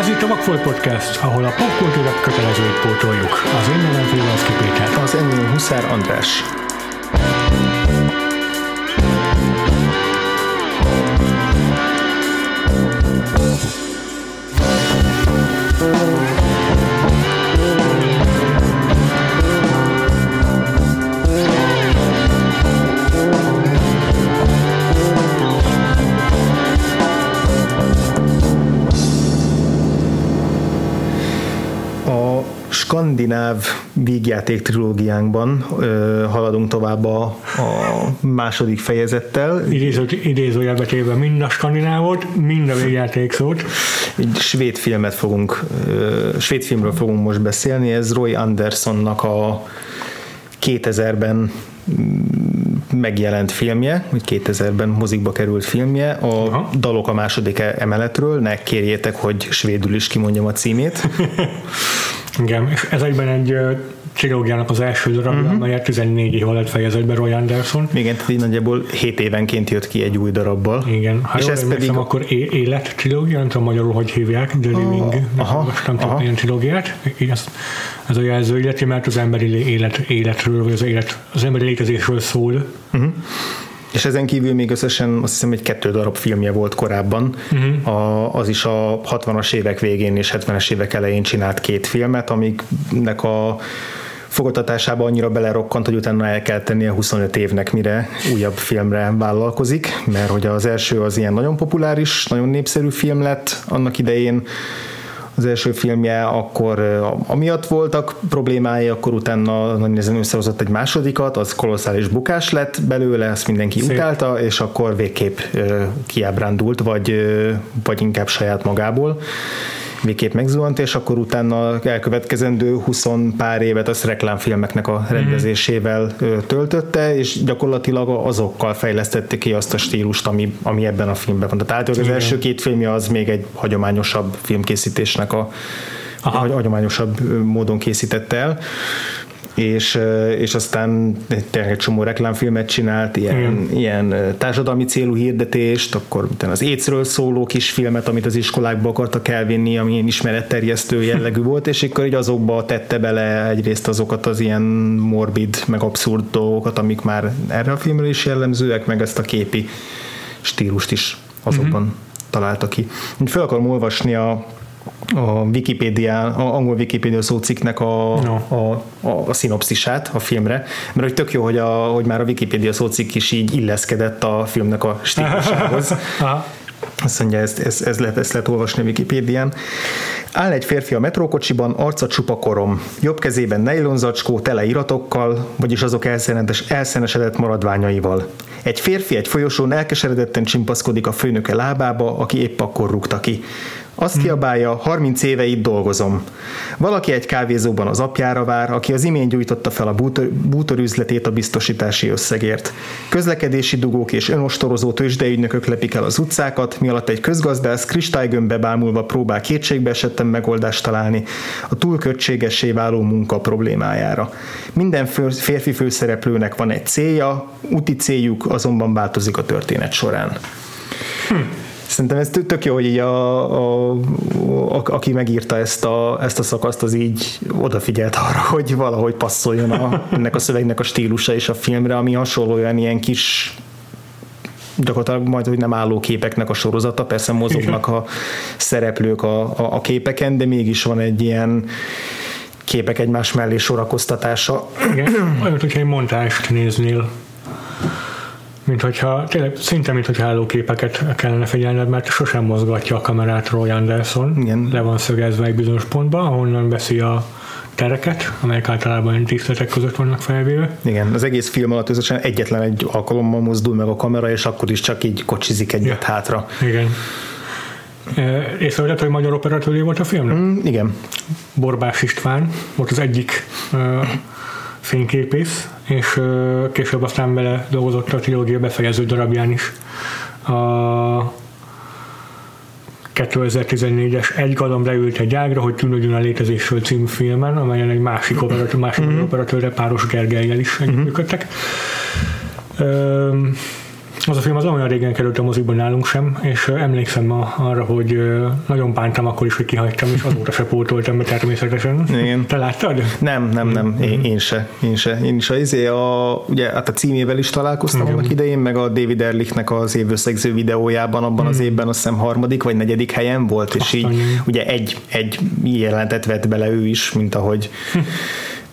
Ez itt a Vagfolt Podcast, ahol a popkultúra kötelezőit pótoljuk. Az én nevem Félveszki Péter. Az enyém Huszár András. Skandináv vígjáték trilógiánkban ö, haladunk tovább a, a második fejezettel. Idéző, idézőjelbe téve mind a skandinávot, mind a végjáték szót. Egy svéd filmet fogunk, ö, svéd filmről fogunk most beszélni, ez Roy Andersonnak a 2000-ben megjelent filmje, vagy 2000-ben mozikba került filmje, a Aha. Dalok a második e- emeletről, ne kérjétek, hogy svédül is kimondjam a címét. Igen, és ez egyben egy trilógiának az első darabja, uh-huh. amelyet 14 év alatt fejezett be Roy Anderson. Igen, tehát így nagyjából 7 évenként jött ki egy új darabbal. Igen, ha És jól ez pedig- akkor é- élet trilógia, nem tudom magyarul, hogy hívják, The Living, aha, most nem tudom aha. ilyen trilógiát. Ez, ez a jelző illeti, mert az emberi élet, életről, vagy az, élet, az emberi létezésről szól. És ezen kívül még összesen azt hiszem egy kettő darab filmje volt korábban. Uh-huh. A, az is a 60-as évek végén és 70-es évek elején csinált két filmet, amiknek a fogadtatásába annyira belerokkant, hogy utána el kell tennie 25 évnek, mire újabb filmre vállalkozik, mert hogy az első az ilyen nagyon populáris, nagyon népszerű film lett annak idején, az első filmje, akkor ö, amiatt voltak problémái, akkor utána nagy nehezen összehozott egy másodikat, az kolosszális bukás lett belőle, ezt mindenki Szép. utálta, és akkor végképp ö, kiábrándult, vagy, ö, vagy inkább saját magából végképp megzuhant, és akkor utána elkövetkezendő 20 pár évet az reklámfilmeknek a rendezésével ö, töltötte, és gyakorlatilag azokkal fejlesztette ki azt a stílust, ami, ami ebben a filmben van. Tehát az Igen. első két filmje az még egy hagyományosabb filmkészítésnek a Aha. hagy- hagyományosabb módon készítette el és, és aztán tényleg egy csomó reklámfilmet csinált, ilyen, ilyen ö, társadalmi célú hirdetést, akkor az écről szóló kis filmet, amit az iskolákba akartak elvinni, ami ilyen ismeretterjesztő jellegű volt, és akkor így azokba tette bele egyrészt azokat az ilyen morbid, meg abszurd dolgokat, amik már erre a filmre is jellemzőek, meg ezt a képi stílust is azokban uh-huh. találta ki. Úgy fel akarom olvasni a a Wikipédia, a angol Wikipédia szócikknek a, No. a, a, a szinopszisát a filmre, mert hogy tök jó, hogy, a, hogy már a Wikipédia szócikk is így illeszkedett a filmnek a stílusához. Azt mondja, ezt, ezt, ezt, lehet, ezt lehet olvasni a Wikipédián. Áll egy férfi a metrókocsiban, arca csupa korom. Jobb kezében nejlonzacskó tele iratokkal, vagyis azok elszenedes, elszenesedett maradványaival. Egy férfi egy folyosón elkeseredetten csimpaszkodik a főnöke lábába, aki épp akkor rúgta ki. Azt kiabálja, 30 éve itt dolgozom. Valaki egy kávézóban az apjára vár, aki az imént gyújtotta fel a bútor, bútorüzletét a biztosítási összegért. Közlekedési dugók és önostorozó tőzsdeügynökök lepik el az utcákat, mi alatt egy közgazdász kristálygömbbe bámulva próbál kétségbe esetten megoldást találni a túlköltségessé váló munka problémájára. Minden férfi főszereplőnek van egy célja, úti céljuk azonban változik a történet során. Szerintem ez tök- jó, hogy így a, a, a, aki megírta ezt a, ezt a szakaszt, az így odafigyelt arra, hogy valahogy passzoljon a, ennek a szövegnek a stílusa és a filmre, ami hasonlóan ilyen kis gyakorlatilag majd, hogy nem álló képeknek a sorozata, persze mozognak a szereplők a, a, a képeken, de mégis van egy ilyen képek egymás mellé sorakoztatása. Igen, olyan, hogyha egy montást néznél, mint hogyha, tényleg szinte, mint hogyha állóképeket kellene figyelned, mert sosem mozgatja a kamerát Roy Anderson. Igen. Le van szögezve egy bizonyos pontba, ahonnan veszi a tereket, amelyek általában tiszteletek között vannak felvéve. Igen, az egész film alatt összesen egyetlen egy alkalommal mozdul meg a kamera, és akkor is csak így kocsizik egyet Ja. hátra. Igen. E, Észrevetett, hogy magyar operatőré volt a filmnek? Mm, igen, Borbás István volt az egyik fényképész, és később aztán vele dolgozott a trilógia befejező darabján is. A 2014-es Egy galamb leült egy ágra, hogy tűnődjön a létezésről című filmen, amelyen egy másik operatőr, másik mm-hmm. operatőrre Páros Gergelyel is együttműködtek. Öm, az a film az olyan régen került a moziban nálunk sem, és emlékszem arra, hogy nagyon bántam akkor is, hogy kihagytam, és azóta se pótoltam be természetesen. Igen. Te láttad? Nem, nem, nem, én, én se, én se. Én is a, izé a, ugye, hát a címével is találkoztam Igen. annak idején, meg a David Erlichnek az évösszegző videójában abban az évben azt hiszem harmadik vagy negyedik helyen volt, és így ugye egy, egy jelentet vett bele ő is, mint ahogy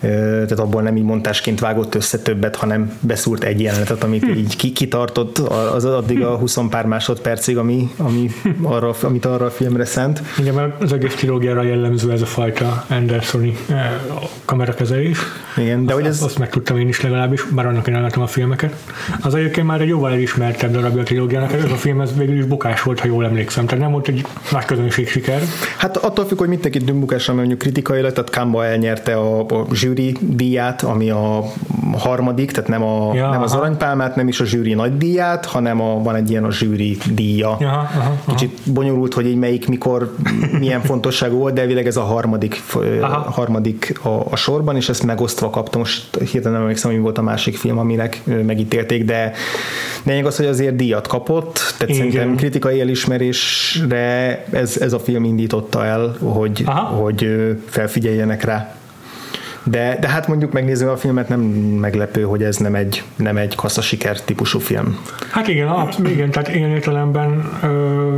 tehát abból nem így montásként vágott össze többet, hanem beszúrt egy jelenetet, amit hm. így kitartott az addig a 20 pár másodpercig, ami, ami arra, amit arra a filmre szent. Igen, mert az egész trilógiára jellemző ez a fajta Andersoni kamerakezelés. Igen, de azt, hogy ez... Azt megtudtam én is legalábbis, bár annak én láttam a filmeket. Az egyébként már egy jóval elismertebb darabja a trilógiának, ez a film ez végül is bukás volt, ha jól emlékszem, tehát nem volt egy nagy közönség siker. Hát attól függ, hogy mit tekintünk bukásra, mert mondjuk kritikailag, tehát Kamba elnyerte a, a zsűri díját, ami a harmadik, tehát nem, a, ja, nem az aranypálmát, nem is a zsűri nagy díját, hanem a, van egy ilyen a zsűri díja. Ja, aha, aha. Kicsit bonyolult, hogy így melyik, mikor, milyen fontosságú volt, de elvileg ez a harmadik, aha. harmadik a, a, sorban, és ezt megosztva kaptam. Most hirtelen nem emlékszem, hogy volt a másik film, aminek megítélték, de lényeg az, hogy azért díjat kapott, tehát Igen. szerintem kritikai elismerésre ez, ez a film indította el, hogy, hogy felfigyeljenek rá. De, de hát mondjuk megnézve a filmet nem meglepő, hogy ez nem egy, nem egy kassza siker típusú film. Hát igen, igen tehát ilyen értelemben ö,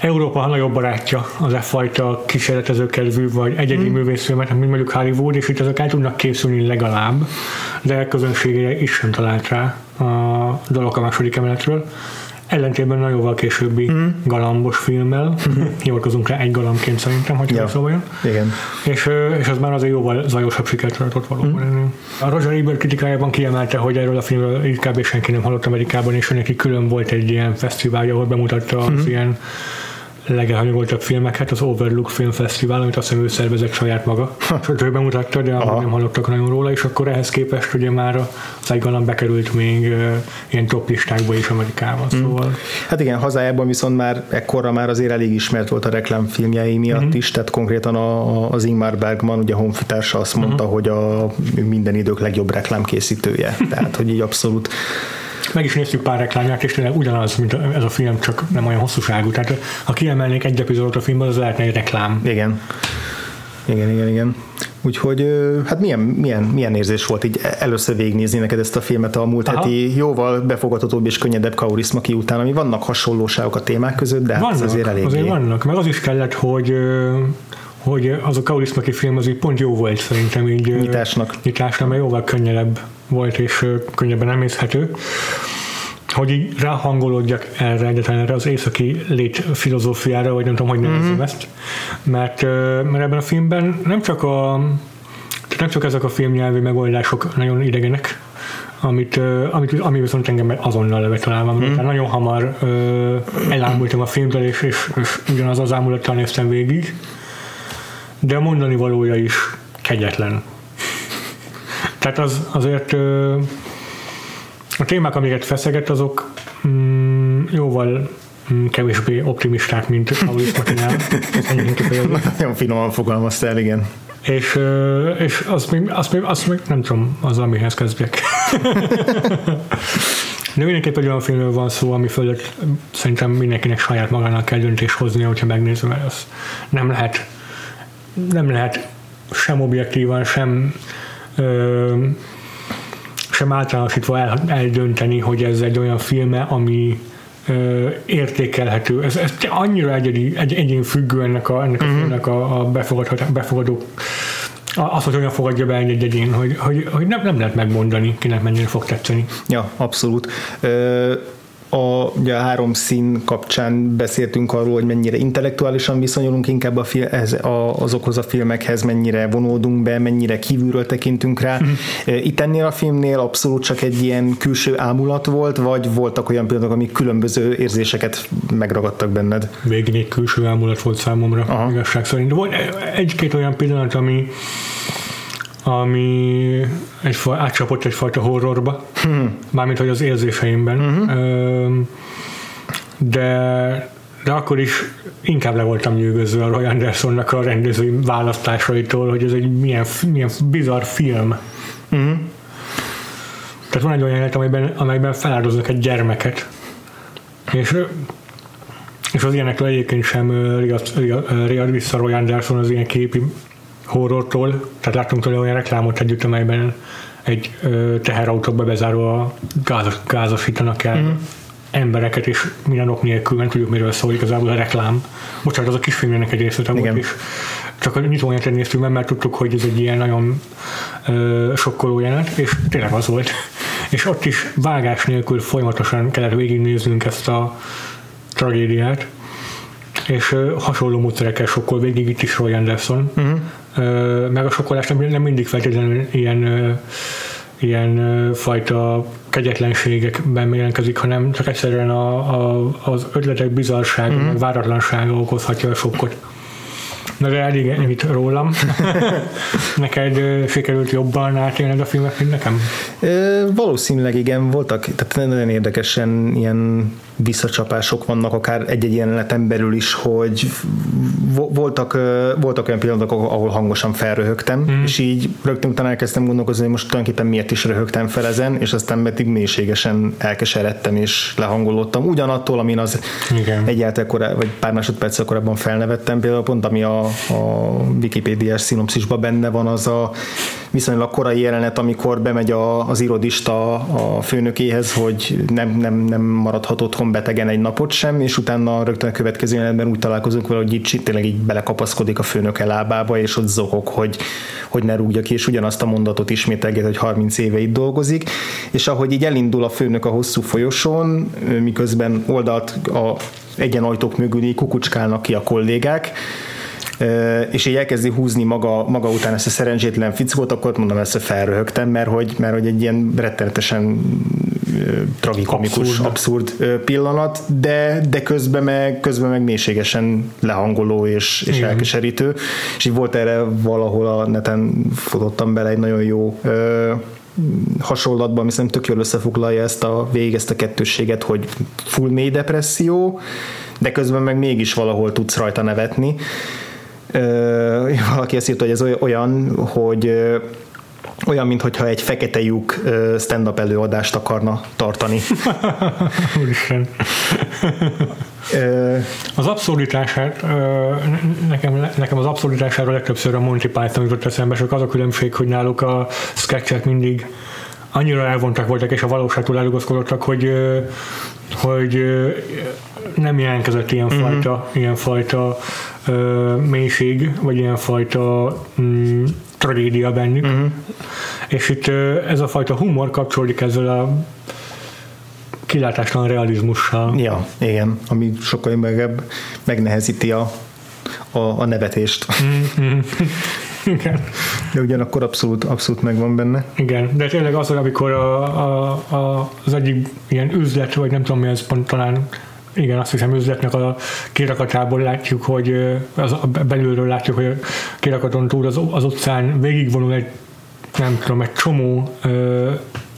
Európa nagyobb barátja az e fajta kísérletezőkedvű vagy egyedi mm. művészfilmet, mint mondjuk Hollywood, és itt azok el tudnak készülni legalább, de közönségére is sem talált rá a dolog a második emeletről ellentétben a jóval későbbi mm. galambos filmmel, mm. hivatkozunk rá egy galambként szerintem, hogy ja. szóval jön. Igen. És, és az már azért jóval zajosabb sikert tartott valóban. Mm. A Roger Ebert kritikájában kiemelte, hogy erről a filmről inkább senki nem hallott Amerikában, és neki külön volt egy ilyen fesztiválja, ahol bemutatta mm. az ilyen legelhanyagoltabb filmeket, az Overlook Film Festival, amit azt hiszem ő szervezett saját maga. És ő bemutatta, de amúgy nem hallottak nagyon róla, és akkor ehhez képest ugye már a Saigonan bekerült még ilyen top listákba is Amerikában. Mm. Szóval... Hát igen, hazájában viszont már ekkorra már azért elég ismert volt a reklámfilmjei miatt mm-hmm. is, tehát konkrétan a, a, az Ingmar Bergman, ugye honfitársa azt mondta, mm-hmm. hogy a minden idők legjobb reklámkészítője. Tehát, hogy így abszolút meg is néztük pár reklámját, és tényleg ugyanaz, mint ez a film, csak nem olyan hosszúságú. Tehát ha kiemelnék egy epizódot a filmből, az lehetne egy reklám. Igen. Igen, igen, igen. Úgyhogy hát milyen, milyen, milyen érzés volt így először végignézni neked ezt a filmet a múlt Aha. heti jóval befogadhatóbb és könnyedebb Kaurismaki után, ami vannak hasonlóságok a témák között, de hát vannak, hát azért elég. Azért vannak, meg az is kellett, hogy hogy az a Kaurismaki film az így pont jó volt szerintem így nyitásnak, nyitásnak mert jóval könnyebb volt és könnyebben emészhető hogy így ráhangolódjak erre egyetlen erre az északi lét filozófiára, vagy nem tudom, hogy nevezem mm-hmm. ezt, mert, mert ebben a filmben nem csak a nem csak ezek a filmnyelvi megoldások nagyon idegenek, amit, amit, ami viszont engem azonnal levett találva, mm. tehát nagyon hamar ö, elámultam a filmtől, és, és, és ugyanaz az ámulattal néztem végig, de a mondani valója is kegyetlen. Tehát az azért a témák, amiket feszeget, azok mm, jóval mm, kevésbé optimisták, mint Paulis Matinál. Nagyon finoman fogalmaztál, igen. És, és azt még, azt, még, azt még nem tudom, az amihez kezdjek. De mindenképp egy olyan filmről van szó, ami fölött szerintem mindenkinek saját magának kell döntés hoznia, hogyha megnézem, mert az nem lehet nem lehet sem objektívan, sem ö, sem általánosítva el, eldönteni, hogy ez egy olyan filme, ami ö, értékelhető. Ez, ez annyira egyedi, egy, egyén függő ennek a, ennek a uh-huh. filmnek a, a befogadó, befogadó az, hogy olyan fogadja be egy egyén, hogy, hogy, hogy nem, nem lehet megmondani, kinek mennyire fog tetszeni. Ja, abszolút. Ö, a, ugye a három szín kapcsán beszéltünk arról, hogy mennyire intellektuálisan viszonyulunk inkább a fil, ez, a, azokhoz a filmekhez, mennyire vonódunk be, mennyire kívülről tekintünk rá. Mm. Itt ennél a filmnél abszolút csak egy ilyen külső ámulat volt, vagy voltak olyan pillanatok, amik különböző érzéseket megragadtak benned? Végig egy külső ámulat volt számomra, Aha. igazság szerint. Volt egy-két olyan pillanat, ami ami egy, átcsapott egyfajta horrorba, hmm. mármint hogy az érzéseimben. Hmm. De, de akkor is inkább le voltam nyűgözve a Roy Andersonnak a rendezői választásaitól, hogy ez egy milyen, milyen bizarr film. Hmm. Tehát van egy olyan jelenet, amelyben, amelyben feláldoznak egy gyermeket. És, és az ilyenekről egyébként sem riad, riad, riad vissza Roy Anderson az ilyen képi horrortól. Tehát láttunk tőle olyan reklámot együtt, amelyben egy teherautóba bezárva gázos, gázosítanak el mm-hmm. embereket, és minden ok nélkül nem tudjuk, miről szól igazából a reklám. Bocsánat, az a kisfilmnek egy részlete volt is. Csak a nyitóanyát néztük meg, mert tudtuk, hogy ez egy ilyen nagyon ö, sokkoló jelenet, és tényleg az volt. És ott is vágás nélkül folyamatosan kellett végignéznünk ezt a tragédiát, és ö, hasonló módszerekkel sokkol végig itt is Roy Anderson. Uh-huh meg a sokkolás nem, nem mindig feltétlenül ilyen, ilyen fajta kegyetlenségekben jelentkezik, hanem csak egyszerűen a, a, az ötletek bizarsága, mm-hmm. váratlansága okozhatja a sokkot. Na de elég ennyit rólam. Neked sikerült jobban átélned a filmet, mint nekem? Valószínűleg igen, voltak, tehát nagyon érdekesen ilyen visszacsapások vannak, akár egy-egy jeleneten belül is, hogy voltak, voltak olyan pillanatok, ahol hangosan felröhögtem, mm. és így rögtön utána elkezdtem gondolkozni, hogy most tulajdonképpen miért is röhögtem fel ezen, és aztán pedig mélységesen elkeseredtem és lehangolódtam. Ugyanattól, amin az Igen. egyáltalán vagy pár másodperccel korábban felnevettem, például pont ami a, a Wikipédiás szinopszisban benne van, az a viszonylag korai jelenet, amikor bemegy a, az irodista a főnökéhez, hogy nem, nem, nem maradhat otthon betegen egy napot sem, és utána rögtön a következő jelenetben úgy találkozunk vele, hogy így tényleg így belekapaszkodik a főnöke lábába, és ott zokog, hogy, hogy ne rúgja ki, és ugyanazt a mondatot ismételget, hogy 30 éve itt dolgozik, és ahogy így elindul a főnök a hosszú folyosón, miközben oldalt a egyen ajtók mögül kukucskálnak ki a kollégák, és így elkezdi húzni maga, maga után ezt a szerencsétlen fickót, akkor mondom, ezt felröhögtem, mert hogy, mert hogy egy ilyen rettenetesen tragikomikus, abszurd. abszurd pillanat, de, de közben meg, közben meg mélységesen lehangoló és, és elkeserítő, és így volt erre valahol a neten futottam bele egy nagyon jó ö, hasonlatban, ami szerintem tök jól összefoglalja ezt a végig ezt a kettősséget, hogy full mély depresszió, de közben meg mégis valahol tudsz rajta nevetni, valaki ezt írta, hogy ez olyan, hogy olyan, mintha egy fekete lyuk stand-up előadást akarna tartani. az abszurditását, nekem, nekem az abszurditásáról legtöbbször a Monty Python jutott eszembe, csak az a különbség, hogy náluk a sketchek mindig annyira elvontak voltak, és a valóságtól elugaszkodottak, hogy, hogy nem jelentkezett ilyenfajta, uh-huh. ilyenfajta ö, mélység, vagy ilyenfajta mm, tragédia bennük. Uh-huh. És itt ez a fajta humor kapcsolódik ezzel a kilátástalan realizmussal. Ja, igen, ami sokkal meg, megnehezíti a, a, a nevetést. Mm-hmm. Igen. De ugyanakkor abszolút, abszolút megvan benne. Igen, de tényleg az, amikor a, a, a, az egyik ilyen üzlet, vagy nem tudom mi ez pont talán igen, azt hiszem üzletnek a kirakatából látjuk, hogy az, belülről látjuk, hogy a kirakaton túl az, az utcán végigvonul egy nem tudom, egy csomó ö,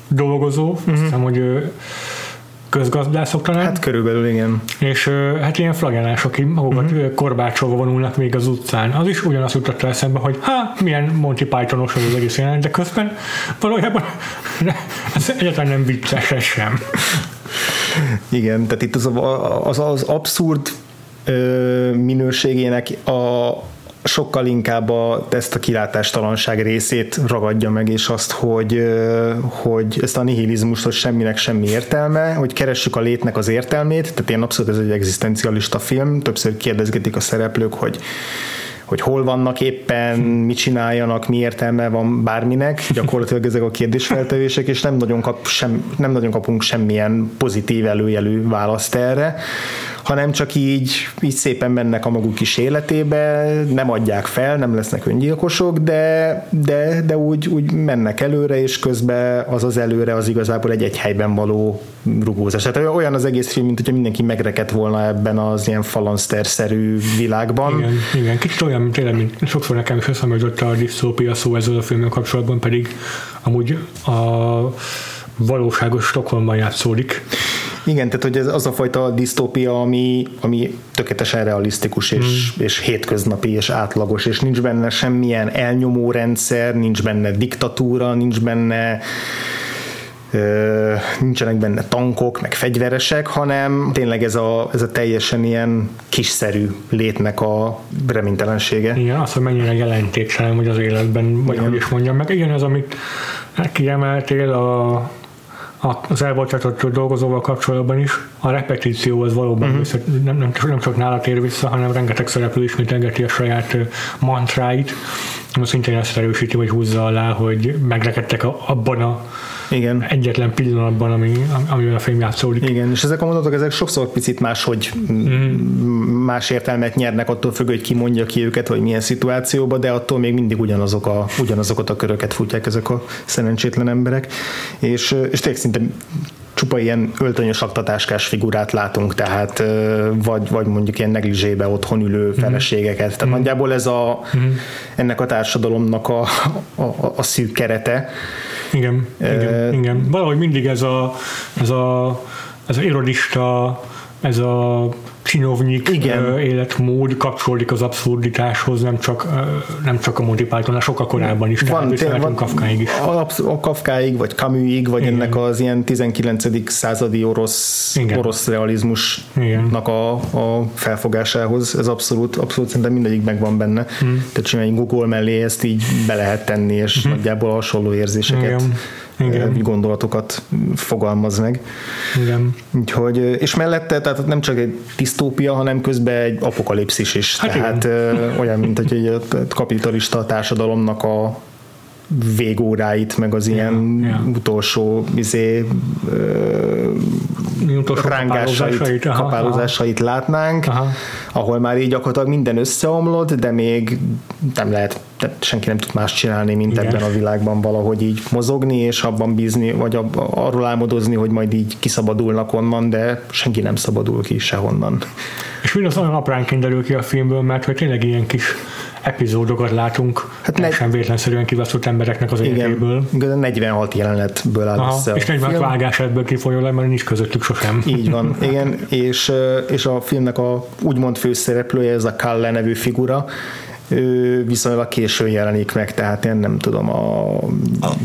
dolgozó, uh-huh. azt mhm. hiszem, hogy ö, közgazdászok talán. Hát körülbelül igen. És hát ilyen flagellások, akik magukat uh-huh. korbácsolva vonulnak még az utcán. Az is ugyanazt jutott eszembe, hogy hát milyen Monty Pythonos az egész jelenet, de közben valójában ez egyáltalán nem vicces sem. Igen, tehát itt az az, az abszurd minőségének a sokkal inkább a, ezt a kilátástalanság részét ragadja meg, és azt, hogy, hogy ezt a nihilizmust, hogy semminek semmi értelme, hogy keressük a létnek az értelmét, tehát én abszolút ez egy egzisztencialista film, többször kérdezgetik a szereplők, hogy hogy hol vannak éppen, mit csináljanak, mi értelme van bárminek, gyakorlatilag ezek a kérdésfeltevések, és nem nagyon, kap sem, nem nagyon kapunk semmilyen pozitív előjelű választ erre hanem csak így, így szépen mennek a maguk kis életébe, nem adják fel, nem lesznek öngyilkosok, de, de, de úgy, úgy mennek előre, és közben az az előre az igazából egy egy helyben való rugózás. Tehát olyan az egész film, mint hogyha mindenki megrekedt volna ebben az ilyen falanszter-szerű világban. Igen, igen. kicsit olyan, tényleg, mint sokszor nekem is eszembe a disztópia szó ezzel a filmmel kapcsolatban, pedig amúgy a valóságos Stockholmban játszódik. Igen, tehát hogy ez az a fajta disztópia, ami, ami tökéletesen realisztikus és, mm. és hétköznapi és átlagos, és nincs benne semmilyen elnyomó rendszer, nincs benne diktatúra, nincs benne ö, nincsenek benne tankok, meg fegyveresek, hanem tényleg ez a, ez a teljesen ilyen kiszerű létnek a reménytelensége. Igen, az, hogy mennyire jelentéktelen vagy az életben, vagy hogy is mondjam meg. Igen, az, amit kiemeltél a az elbocsátott dolgozóval kapcsolatban is a repetíció az valóban uh-huh. nem, nem, nem csak nála tér vissza, hanem rengeteg szereplő ismételgeti a saját mantráit, szintén ezt erősíti, vagy húzza alá, hogy megrekedtek abban a igen. egyetlen pillanatban, ami, amiben a film játszódik. Igen, és ezek a mondatok, ezek sokszor picit más, hogy mm. más értelmet nyernek attól függ, hogy ki mondja ki őket, vagy milyen szituációban, de attól még mindig ugyanazok a, ugyanazokat a köröket futják ezek a szerencsétlen emberek. És, és tényleg szinte csupa ilyen öltönyös aktatáskás figurát látunk, tehát vagy, vagy mondjuk ilyen negligébe otthon ülő mhm. feleségeket. Tehát mm. nagyjából ez a, mm. ennek a társadalomnak a, a, a szűk kerete. Igen, igen, igen. Valahogy mindig ez a, ez a, ez a irodista, ez a csinovnyik Igen. életmód kapcsolódik az abszurditáshoz, nem csak, nem csak a Monty Python, sokkal korábban is, van, tehát van, Kafkáig is. A, a Kafkáig, vagy Camusig, vagy Igen. ennek az ilyen 19. századi orosz, Igen. orosz realizmusnak a, a felfogásához, ez abszolút, abszolút szerintem mindegyik megvan benne. Hmm. Tehát csinálni Google mellé ezt így be lehet tenni, és hmm. nagyjából hasonló érzéseket Igen igen. gondolatokat fogalmaz meg. Igen. Úgyhogy, és mellette, tehát nem csak egy disztópia, hanem közben egy apokalipszis is. Hát tehát igen. olyan, mint hogy egy kapitalista társadalomnak a végóráit, meg az ilyen yeah, yeah. utolsó izé, utolsó rángásait, kapálózásait, aha, kapálózásait aha. látnánk, aha. ahol már így gyakorlatilag minden összeomlott, de még nem lehet, tehát senki nem tud más csinálni, mint Igen. ebben a világban valahogy így mozogni, és abban bízni, vagy ab, arról álmodozni, hogy majd így kiszabadulnak onnan, de senki nem szabadul ki sehonnan. És mindaz olyan apránként derül ki a filmből, mert hogy tényleg ilyen kis epizódokat látunk, hát ne... véletlenszerűen kivaszott embereknek az életéből. Igen, 46 jelenetből áll Aha, össze. És 46 vágás ebből kifolyólag, mert nincs közöttük sosem. Így van, igen, és, és a filmnek a úgymond főszereplője, ez a Kalle nevű figura, ő viszonylag későn jelenik meg, tehát én nem tudom, a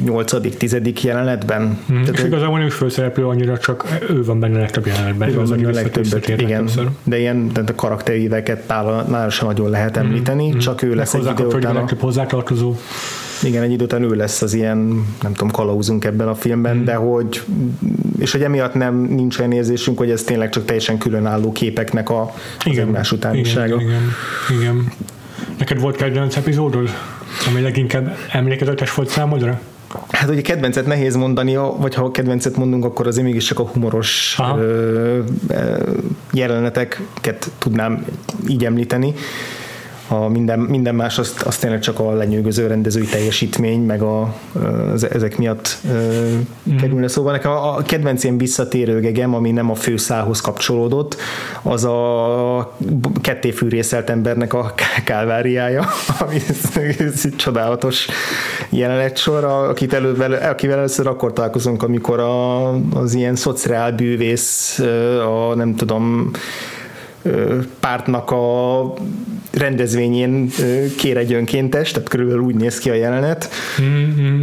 nyolcadik, tizedik jelenetben. Hmm. Tehát és igazából nem is főszereplő annyira, csak ő van benne a legtöbb jelenetben. Ő az, a legtöbbet, igen. Többször. De ilyen tehát a karakteríveket nála sem nagyon lehet hmm. említeni, hmm. csak ő lesz egy idő után. A hozzátartozó. Igen, egy idő után ő lesz az ilyen, nem tudom, kalauzunk ebben a filmben, mm. de hogy, és hogy emiatt nem nincs olyan érzésünk, hogy ez tényleg csak teljesen különálló képeknek a, az igen, egymás utánisága. Igen, igen, igen. Neked volt kedvenc epizódod, ami leginkább emlékezetes volt számodra? Hát ugye kedvencet nehéz mondani, vagy ha kedvencet mondunk, akkor azért mégis csak a humoros ö, jeleneteket tudnám így említeni a minden, minden más azt, azt tényleg csak a lenyűgöző rendezői teljesítmény, meg a, az, ezek miatt mm. kerülne szóval. Nekem a, a kedvenc ilyen visszatérő gegem, ami nem a főszához kapcsolódott, az a kettéfűrészelt embernek a kálváriája, ami ez egy csodálatos jelenetsor, akit előbb, akivel először akkor találkozunk, amikor a, az ilyen szociál bűvész, a nem tudom, pártnak a rendezvényén kér egy önkéntes, tehát körülbelül úgy néz ki a jelenet, mm-hmm.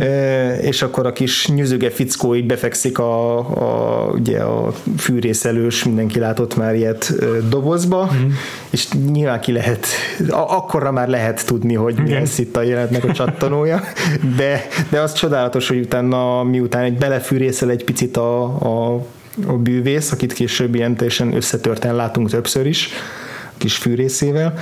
és akkor a kis nyüzöge fickó így befekszik a, a, ugye a fűrészelős, mindenki látott már ilyet dobozba, mm. és nyilván ki lehet, akkorra már lehet tudni, hogy mi lesz itt a jelenetnek a csattanója, de, de az csodálatos, hogy utána miután egy belefűrészel egy picit a, a a bűvész, akit később ilyen teljesen összetörten látunk többször is, kis fűrészével.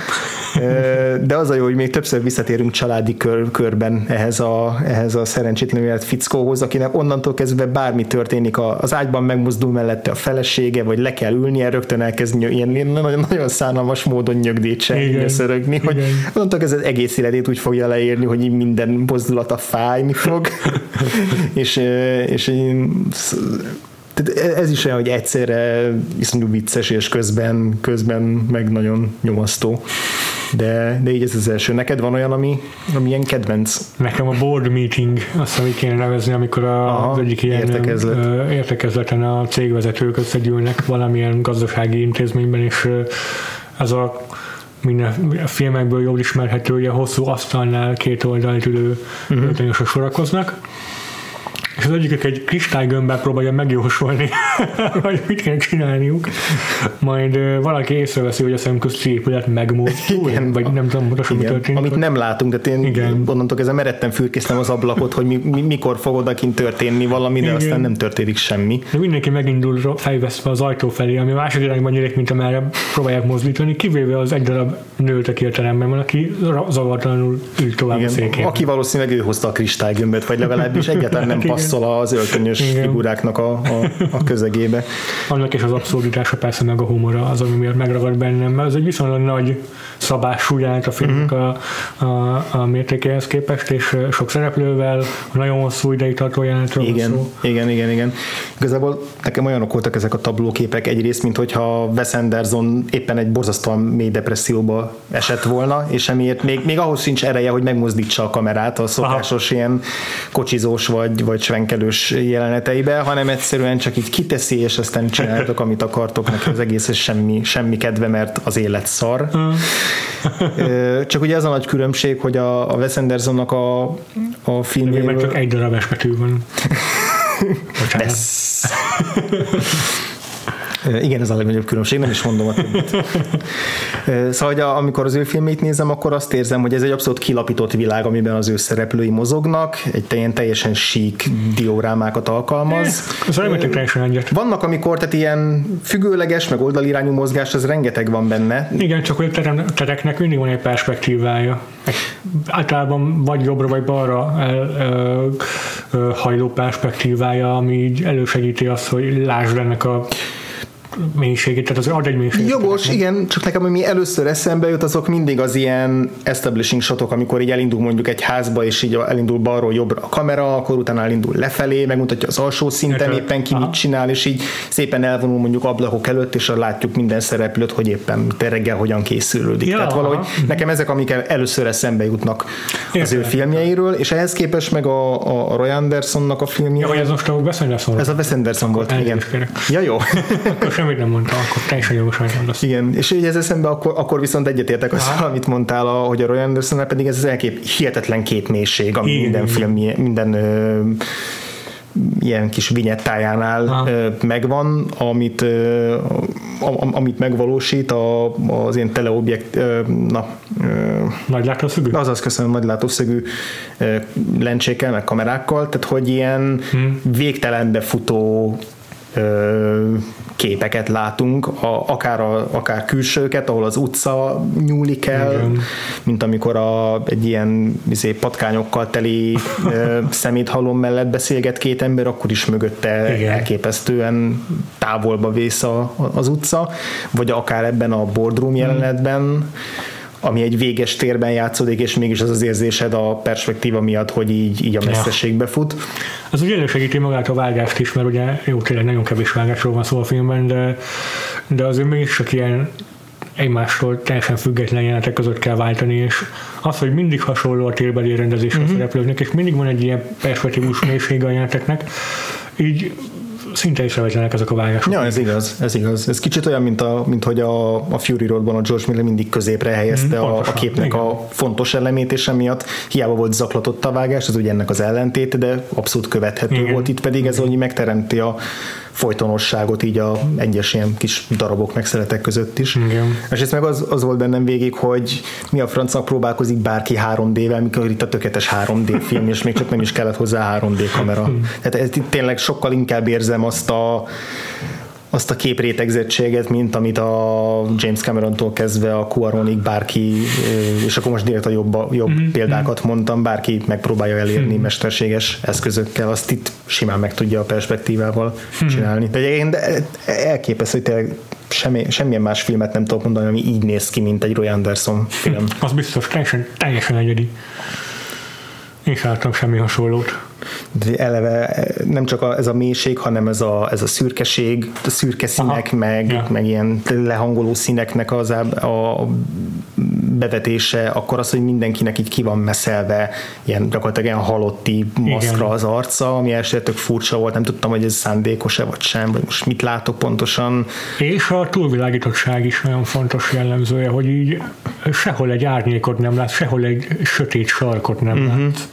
De az a jó, hogy még többször visszatérünk családi kör, körben ehhez a, ehhez a szerencsétlen élet fickóhoz, akinek onnantól kezdve bármi történik, az ágyban megmozdul mellette a felesége, vagy le kell ülnie, rögtön elkezd ilyen nagyon, nagyon szánalmas módon nyögdítse, szörögni, hogy onnantól kezdve egész életét úgy fogja leírni, hogy minden mozdulata fájni fog, és, és tehát ez is olyan, hogy egyszerre iszonyú vicces, és közben, közben meg nagyon nyomasztó. De, de így ez az első. Neked van olyan, ami, ami ilyen kedvenc? Nekem a board meeting, azt amit kéne nevezni, amikor a, Aha, az egyik ilyen értekezlet. értekezleten a cégvezetők összegyűlnek valamilyen gazdasági intézményben, és ez a minden a filmekből jól ismerhető, hogy a hosszú asztalnál két oldalt ülő uh-huh. sorakoznak és az egyikük egy kristálygömbbel próbálja megjósolni, hogy mit kell csinálniuk, majd valaki észreveszi, hogy a szemközti épület megmozdul, Igen. vagy nem tudom pontosan mi történik. amit nem látunk, de én Igen. onnantól kezdve meredtem fürkésztem az ablakot, hogy mi, mi, mikor fog odakint történni valami, de Igen. aztán nem történik semmi. De mindenki megindul fejvesztve az ajtó felé, ami másik irányban nyílik, mint amerre próbálják mozdítani, kivéve az egy darab nőt, aki a teremben van, aki zavartalanul ül tovább a Igen, székén. aki valószínűleg ő hozta a kristálygömböt, vagy legalábbis egyáltalán nem Igen. Passzol az öltönyös Igen. figuráknak a, a, a közegébe. Annak és az abszurditása persze meg a humora az, ami miatt megragad bennem, mert ez egy viszonylag nagy szabású jelent a filmnek a, a, a mértékéhez képest, és sok szereplővel, nagyon hosszú ideig tartó jelentről van Igen, szó. igen, igen, igen. Igazából nekem olyanok voltak ezek a tablóképek egyrészt, mint hogyha Wes Anderson éppen egy borzasztóan mély depresszióba esett volna, és emiatt még, még ahhoz sincs ereje, hogy megmozdítsa a kamerát a szokásos Aha. ilyen kocsizós vagy, vagy svenkelős jeleneteibe, hanem egyszerűen csak így kiteszi, és aztán csináltok, amit akartok, neki az egész semmi, semmi kedve, mert az élet szar. Ö, Csak ugye ez a nagy különbség, hogy a, a Wes Andersonnak a, a filmjéről... csak egy darab esketű van. Bocsánat. Igen, ez a legnagyobb különbség, nem is mondom a többit. Szóval, hogy a- amikor az ő filmét nézem, akkor azt érzem, hogy ez egy abszolút kilapított világ, amiben az ő szereplői mozognak, egy ilyen teljesen sík diorámákat alkalmaz. Az elméletek teljesen egyet. Vannak, amikor tehát ilyen függőleges, meg oldalirányú mozgás, az rengeteg van benne. Igen, csak hogy a terem, tereknek mindig van egy perspektívája. Általában vagy jobbra, vagy balra el, ö, ö, hajló perspektívája, ami így elősegíti azt, hogy lásd ennek a mélységét, tehát az ad egy mélységet. Jogos, igen, csak nekem ami először eszembe jut, azok mindig az ilyen establishing shotok, amikor így elindul mondjuk egy házba, és így elindul balról jobbra a kamera, akkor utána elindul lefelé, megmutatja az alsó szinten Érted. éppen ki Aha. mit csinál, és így szépen elvonul mondjuk ablakok előtt, és látjuk minden szereplőt, hogy éppen te reggel hogyan készülődik. Ja, Tehát valahogy aha. nekem ezek, amik el- először eszembe jutnak az ő filmjeiről, és ehhez képest meg a, a Roy Andersonnak a filmje, Ja, hogy ez most a Wes Anderson ez a Wes Anderson volt, igen. Ja, jó. Semmit nem mondta, akkor teljesen jogos, hogy mondasz. Igen, és így ez eszembe, akkor, akkor viszont egyetértek azzal, amit mondtál, a, hogy a Roy Anderson pedig ez az elkép, hihetetlen képmélység, ami Igen. minden film, minden ö, ilyen kis vinyettájánál Aha. ö, megvan, amit, amit megvalósít a, az ilyen teleobjekt, na, Nagy látószögű? azaz köszönöm nagy látószögű lencsékkel, meg kamerákkal, tehát hogy ilyen Hmm. végtelenbe futó képeket látunk, a, akár, a, akár külsőket, ahol az utca nyúlik el, Igen. mint amikor a, egy ilyen izé, patkányokkal teli szeméthalom mellett beszélget két ember, akkor is mögötte Igen. elképesztően távolba vész a, az utca, vagy akár ebben a boardroom jelenetben, ami egy véges térben játszódik, és mégis az az érzésed a perspektíva miatt, hogy így, így a messzeségbe fut. Ez ugye elősegíti magát a vágást is, mert ugye jó, tényleg nagyon kevés vágásról van szó a filmben, de, de azért mégis csak ilyen egymástól teljesen független jelenetek között kell váltani, és az, hogy mindig hasonló a térbeli rendezés Mhm. a szereplőknek, és mindig van egy ilyen perspektívus mélysége a jeleneteknek, így szinte észrevetlenek ezek a vágások. Ja, ez igaz, ez igaz. Ez kicsit olyan, mint, a, mint hogy a, a Fury Roadban a George Miller mindig középre helyezte Mhm, a, a képnek igen. a fontos elemét, és emiatt hiába volt zaklatott a vágás, ez ugye ennek az ellentét, de abszolút követhető Igen. volt. Itt pedig ez, hogy megteremti a folytonosságot így a egyes ilyen kis darabok megszeletek között is. Igen. És ez meg az, az volt bennem végig, hogy mi a francnak próbálkozik bárki 3D-vel, mikor itt a tökéletes 3D film, és még csak nem is kellett hozzá 3D kamera. Tehát ez tényleg sokkal inkább érzem azt a azt a képrétegzettséget, mint amit a James Cameron-tól kezdve a Cuaronig bárki, és akkor most direkt a jobb, jobb mm-hmm. példákat mondtam, bárki megpróbálja elérni mm-hmm. mesterséges eszközökkel, azt itt simán meg tudja a perspektívával mm-hmm. csinálni. De egyébként elképesztő, hogy tényleg semmi, semmilyen más filmet nem tudok mondani, ami így néz ki, mint egy Roy Anderson film. Az biztos, teljesen, teljesen egyedi. Én sem semmi hasonlót. De eleve nem csak a, ez a mélység, hanem ez a, ez a szürkeség, a szürke színek, Aha. meg, ja. meg ilyen lehangoló színeknek az a, a bevetése, akkor az, hogy mindenkinek így ki van meszelve, ilyen gyakorlatilag ilyen halotti maszkra Igen. az arca, ami elsőre tök furcsa volt, nem tudtam, hogy ez szándékos-e vagy sem, vagy most mit látok pontosan. És a túlvilágítottság is nagyon fontos jellemzője, hogy így sehol egy árnyékot nem lát, sehol egy sötét sarkot nem uh-huh. lát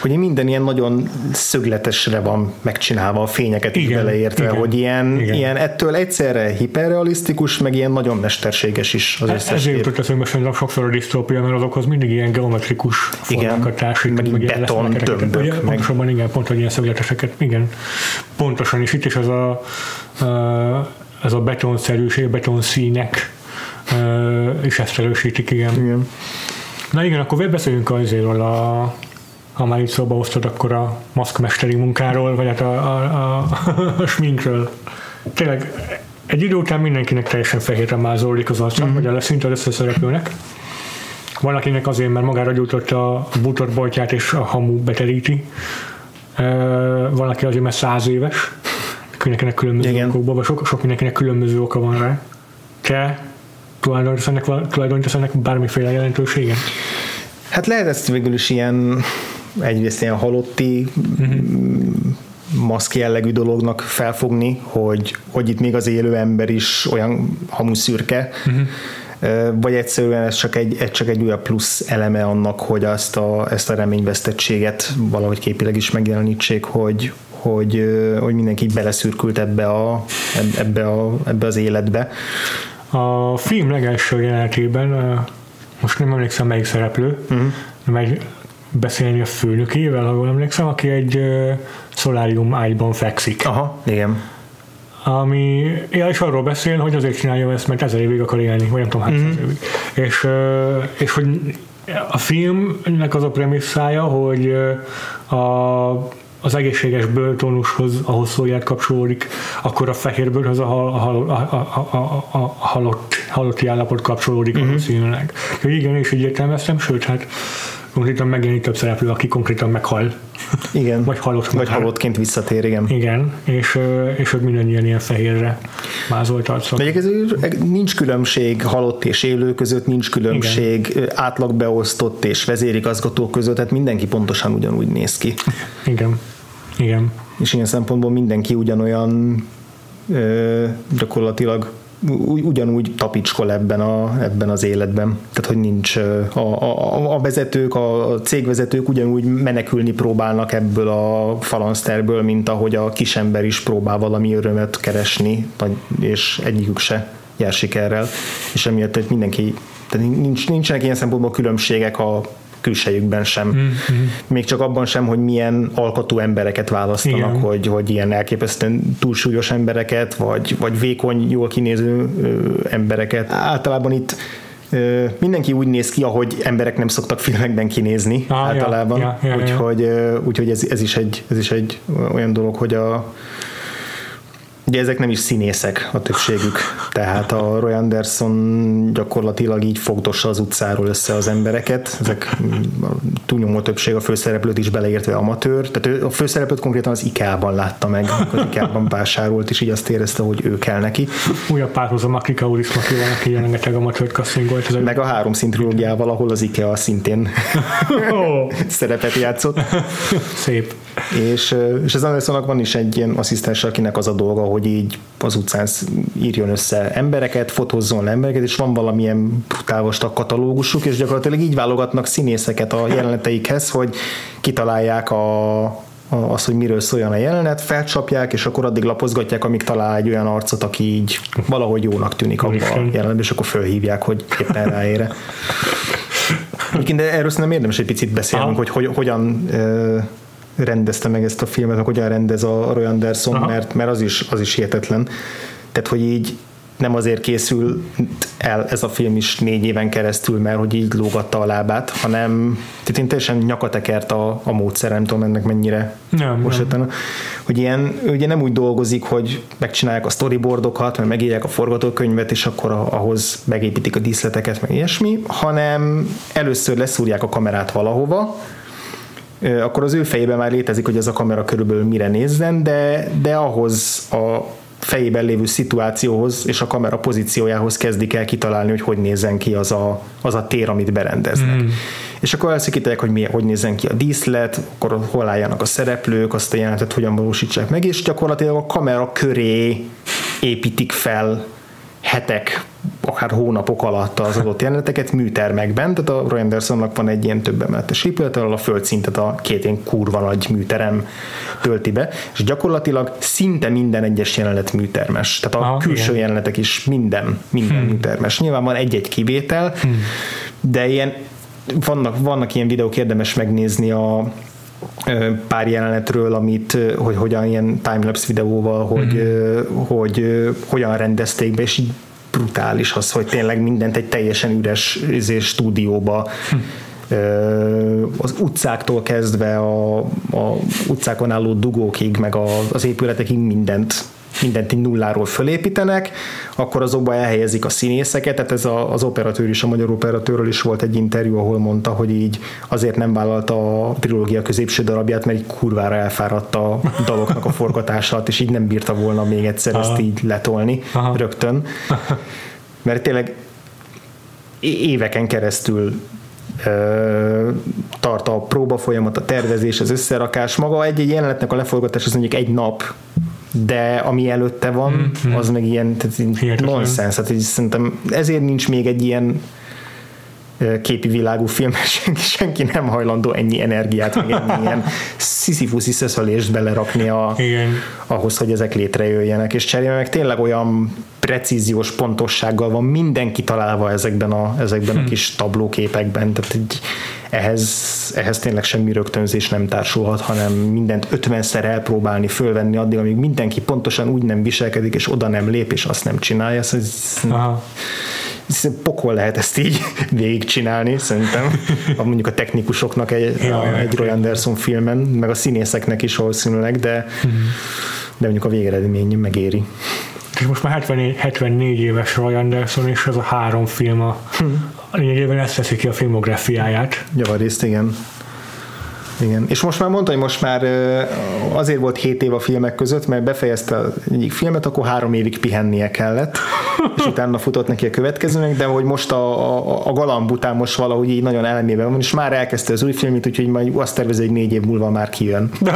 hogy minden ilyen nagyon szögletesre van megcsinálva, a fényeket is Igen, beleértve, igen, hogy ilyen, igen. ilyen ettől egyszerre hiperrealisztikus, meg ilyen nagyon mesterséges is az összes Ezért jutott eszembe szerintem sokszor a disztópia, mert azokhoz mindig ilyen geometrikus formákat társít, meg így beton tömbök, meg- Pontosabban igen, pont, hogy ilyen szögleteseket, igen. Pontosan is itt is az a, a ez a betonszerűség, betonszínek és ezt erősítik, igen. Igen. Na igen, akkor beszéljünk azért a ha már itt szóba hoztad, akkor a maszkmesteri munkáról, vagy hát a, a, a, a sminkről. Tényleg egy idő után mindenkinek teljesen fehérre mázollik az arca, mm-hmm. vagy a szinte az összeszereplőnek. Van, akinek azért, mert magára gyújtotta a bútorboltját és a hamu beteríti. Van, aki azért, mert száz éves. Mindenkinek különböző Igen. okokból, vagy sok, sok mindenkinek különböző oka van rá. Te tulajdonítasz ennek, tulajdonítasz ennek bármiféle jelentőségen? Hát lehet ezt végül is ilyen egyrészt ilyen halotti uh-huh. maszk jellegű dolognak felfogni, hogy, hogy itt még az élő ember is olyan hamuszürke, uh-huh. vagy egyszerűen ez csak egy, ez csak egy újabb plusz eleme annak, hogy azt a, ezt a reményvesztettséget valahogy képileg is megjelenítsék, hogy, hogy, hogy mindenki beleszürkült ebbe, a, ebbe, a, ebbe az életbe. A film legelső jelenetében, most nem emlékszem melyik szereplő, uh-huh. megy beszélni a főnökével, ha jól emlékszem, aki egy szolárium ágyban fekszik. Aha, igen. Ami, ja, és arról beszél, hogy azért csinálja ezt, mert ezer évig akar élni, vagy nem tudom, hány Mhm. mm-hmm. évig. És, és hogy a filmnek az a premisszája, hogy a, az egészséges bőrtónushoz, ahhoz szóját kapcsolódik, akkor a fehér bőrhöz a, hal, a, hal, a, a, a, a, a halott, halotti állapot kapcsolódik uh-huh. valószínűleg. Úgyhogy igen, és így értelmeztem, sőt, hát konkrétan megjelenik több szereplő, aki konkrétan meghal. Igen. Vagy halott Vagy halottként visszatér, igen. Igen, és, és hogy mindannyian ilyen fehérre mázolt arcok. De nincs különbség halott és élő között, nincs különbség Igen. átlagbeosztott és vezérigazgató között, tehát mindenki pontosan ugyanúgy néz ki. Igen, igen. És ilyen szempontból mindenki ugyanolyan ö, gyakorlatilag ugyanúgy tapicskol ebben, a, ebben az életben. Tehát, hogy nincs a, a, a vezetők, a cégvezetők ugyanúgy menekülni próbálnak ebből a falanszterből, mint ahogy a kisember is próbál valami örömet keresni, és egyikük se jár sikerrel. És emiatt hogy mindenki, tehát nincs, nincsenek ilyen szempontból különbségek a külsejükben sem. Mm-hmm. Még csak abban sem, hogy milyen alkotó embereket választanak, Igen. hogy, hogy ilyen elképesztően túlsúlyos embereket, vagy, vagy vékony, jól kinéző ö, embereket. Általában itt ö, mindenki úgy néz ki, ahogy emberek nem szoktak filmekben kinézni Ah, ja, általában. ja, ja, ja. úgyhogy ö, úgyhogy ez, ez, is egy, ez is egy olyan dolog, hogy a Ugye ezek nem is színészek a többségük, tehát a Roy Anderson gyakorlatilag így fogdossa az utcáról össze az embereket, ezek mm, a túlnyomó többség a főszereplőt is beleértve amatőr, tehát ő a főszereplőt konkrétan az IKEA-ban látta meg, az IKEA-ban vásárolt, és így azt érezte, hogy ő kell neki. Újabb párhuzam a Kika Uris Makival, aki rengeteg amatőrt kasszingolt. Ez Meg a három szint trilógiával, ahol az IKEA szintén Ó, szerepet játszott. szép. És, és az Andersonnak van is egy ilyen asszisztens, akinek az a dolga, hogy így az utcán írjon össze embereket, fotózzon embereket, és van valamilyen brutál vastag katalógusuk, és gyakorlatilag így válogatnak színészeket a jeleneteikhez, hogy kitalálják a, az, hogy miről szóljon a jelenet, felcsapják, és akkor addig lapozgatják, amíg talál egy olyan arcot, aki így valahogy jónak tűnik abban a jelenetben, és akkor fölhívják, hogy éppen ráére. Egyébként de erről szerintem érdemes egy picit beszélnünk, Aha. hogy, hogy hogyan rendezte meg ezt a filmet, meg hogyan rendez a Roy Anderson, Aha. mert, mert az, is, az is hihetetlen. Tehát, hogy így nem azért készül el ez a film is négy éven keresztül, mert hogy így lógatta a lábát, hanem tehát én teljesen nyakatekert a, a módszer, nem tudom ennek mennyire Nem, most nem. hogy ilyen, ugye nem úgy dolgozik, hogy megcsinálják a storyboardokat, meg megírják a forgatókönyvet, és akkor ahhoz megépítik a díszleteket, meg ilyesmi, hanem először leszúrják a kamerát valahova, akkor az ő fejében már létezik, hogy ez a kamera körülbelül mire nézzen, de, de ahhoz a fejében lévő szituációhoz és a kamera pozíciójához kezdik el kitalálni, hogy hogy nézzen ki az a, az a tér, amit berendeznek. Mm. És akkor elszakítják, hogy mi, hogy nézzen ki a díszlet, akkor hol álljanak a szereplők, azt a jelenetet hogyan valósítsák meg, és gyakorlatilag a kamera köré építik fel hetek akár hónapok alatt az adott jeleneteket műtermekben, tehát a Roy Andersonnak van egy ilyen több emeletes épület, ahol a földszintet a két ilyen kurva nagy műterem tölti be, és gyakorlatilag szinte minden egyes jelenet műtermes. Tehát a Aha, külső igen. jelenetek is minden, minden hmm. műtermes. Nyilván van egy-egy kivétel, hmm. de ilyen vannak, vannak ilyen videók, érdemes megnézni a pár jelenetről, amit, hogy hogyan ilyen timelapse videóval, hogy, ö, hogy ö, hogyan rendezték be, és így brutális az, hogy tényleg mindent egy teljesen üres izé, stúdióba. Ö, az utcáktól kezdve a, a utcákon álló dugókig, meg a, az épületekig mindent mindent így nulláról fölépítenek, akkor azokba elhelyezik a színészeket, tehát ez a, az operatőr is, a magyar operatőrről is volt egy interjú, ahol mondta, hogy így azért nem vállalta a trilógia középső darabját, mert így kurvára elfáradt a daloknak a forgatása alatt, és így nem bírta volna még egyszer Aha. ezt így letolni Aha. rögtön. Mert tényleg éveken keresztül tart a próba folyamat, a tervezés, az összerakás. Maga egy-egy jelenetnek a leforgatás az mondjuk egy nap, de ami előtte van, az meg ilyen tehát így Hihetetlen. nonsense. Hát így szerintem ezért nincs még egy ilyen képi világú film, senki, senki nem hajlandó ennyi energiát, meg ennyi ilyen sziszifuszi szeszölést belerakni a, Igen. ahhoz, hogy ezek létrejöjjenek, és cserébe meg tényleg olyan precíziós pontossággal van mindenki találva ezekben a, ezekben a kis tablóképekben, tehát így ehhez, ehhez tényleg semmi rögtönzés nem társulhat, hanem mindent ötvenszer elpróbálni, fölvenni addig, amíg mindenki pontosan úgy nem viselkedik, és oda nem lép, és azt nem csinálja. Szóval ez, Aha. Pokol lehet ezt így végigcsinálni, szerintem. A, mondjuk a technikusoknak egy, Ja, a, egy Roy Anderson filmen, meg a színészeknek is valószínűleg, de, de mondjuk a végeredmény megéri. És most már 74, 74 éves Roy Anderson, és ez a három film a, a lényegében ezt teszi ki a filmográfiáját. Javarészt, igen. Igen. És most már mondta, hogy most már azért volt 7 év a filmek között, mert befejezte egyik filmet, akkor három évig pihennie kellett, és utána futott neki a következőnek, de hogy most a, a, a galamb után most valahogy így nagyon elmében van, és már elkezdte az új filmét, úgyhogy majd azt tervezi, hogy négy év múlva már kijön.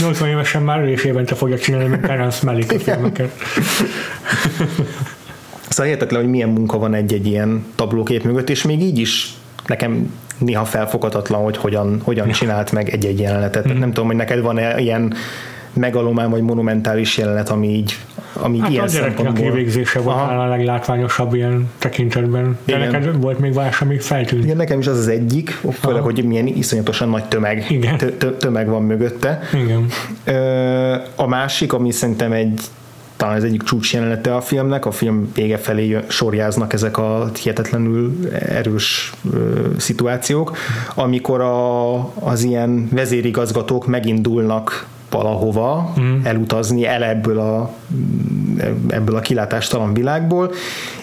80 évesen már ő is évente fogja csinálni, mint Terence Malick a filmeket. Szóval hihetetlen, hogy milyen munka van egy-egy ilyen tablókép mögött, és még így is nekem néha felfoghatatlan, hogy hogyan, hogyan csinált meg egy-egy jelenetet. Tehát nem tudom, hogy neked van-e ilyen megalomán vagy monumentális jelenet, ami így, ami Hát ilyen a gyereknek kivégzése volt Aha. a leglátványosabb ilyen tekintetben. De Igen. neked volt még más, ami feltűnt. Igen, nekem is az az egyik, főleg, hogy milyen iszonyatosan nagy tömeg, Igen. tö- tö- tömeg van mögötte. Igen. Ö, A másik, ami szerintem egy talán az egyik csúcs jelenete a filmnek, a film vége felé sorjáznak ezek a hihetetlenül erős ö, szituációk, amikor a, az ilyen vezérigazgatók megindulnak valahova mm. elutazni el ebből a, ebből a kilátástalan világból,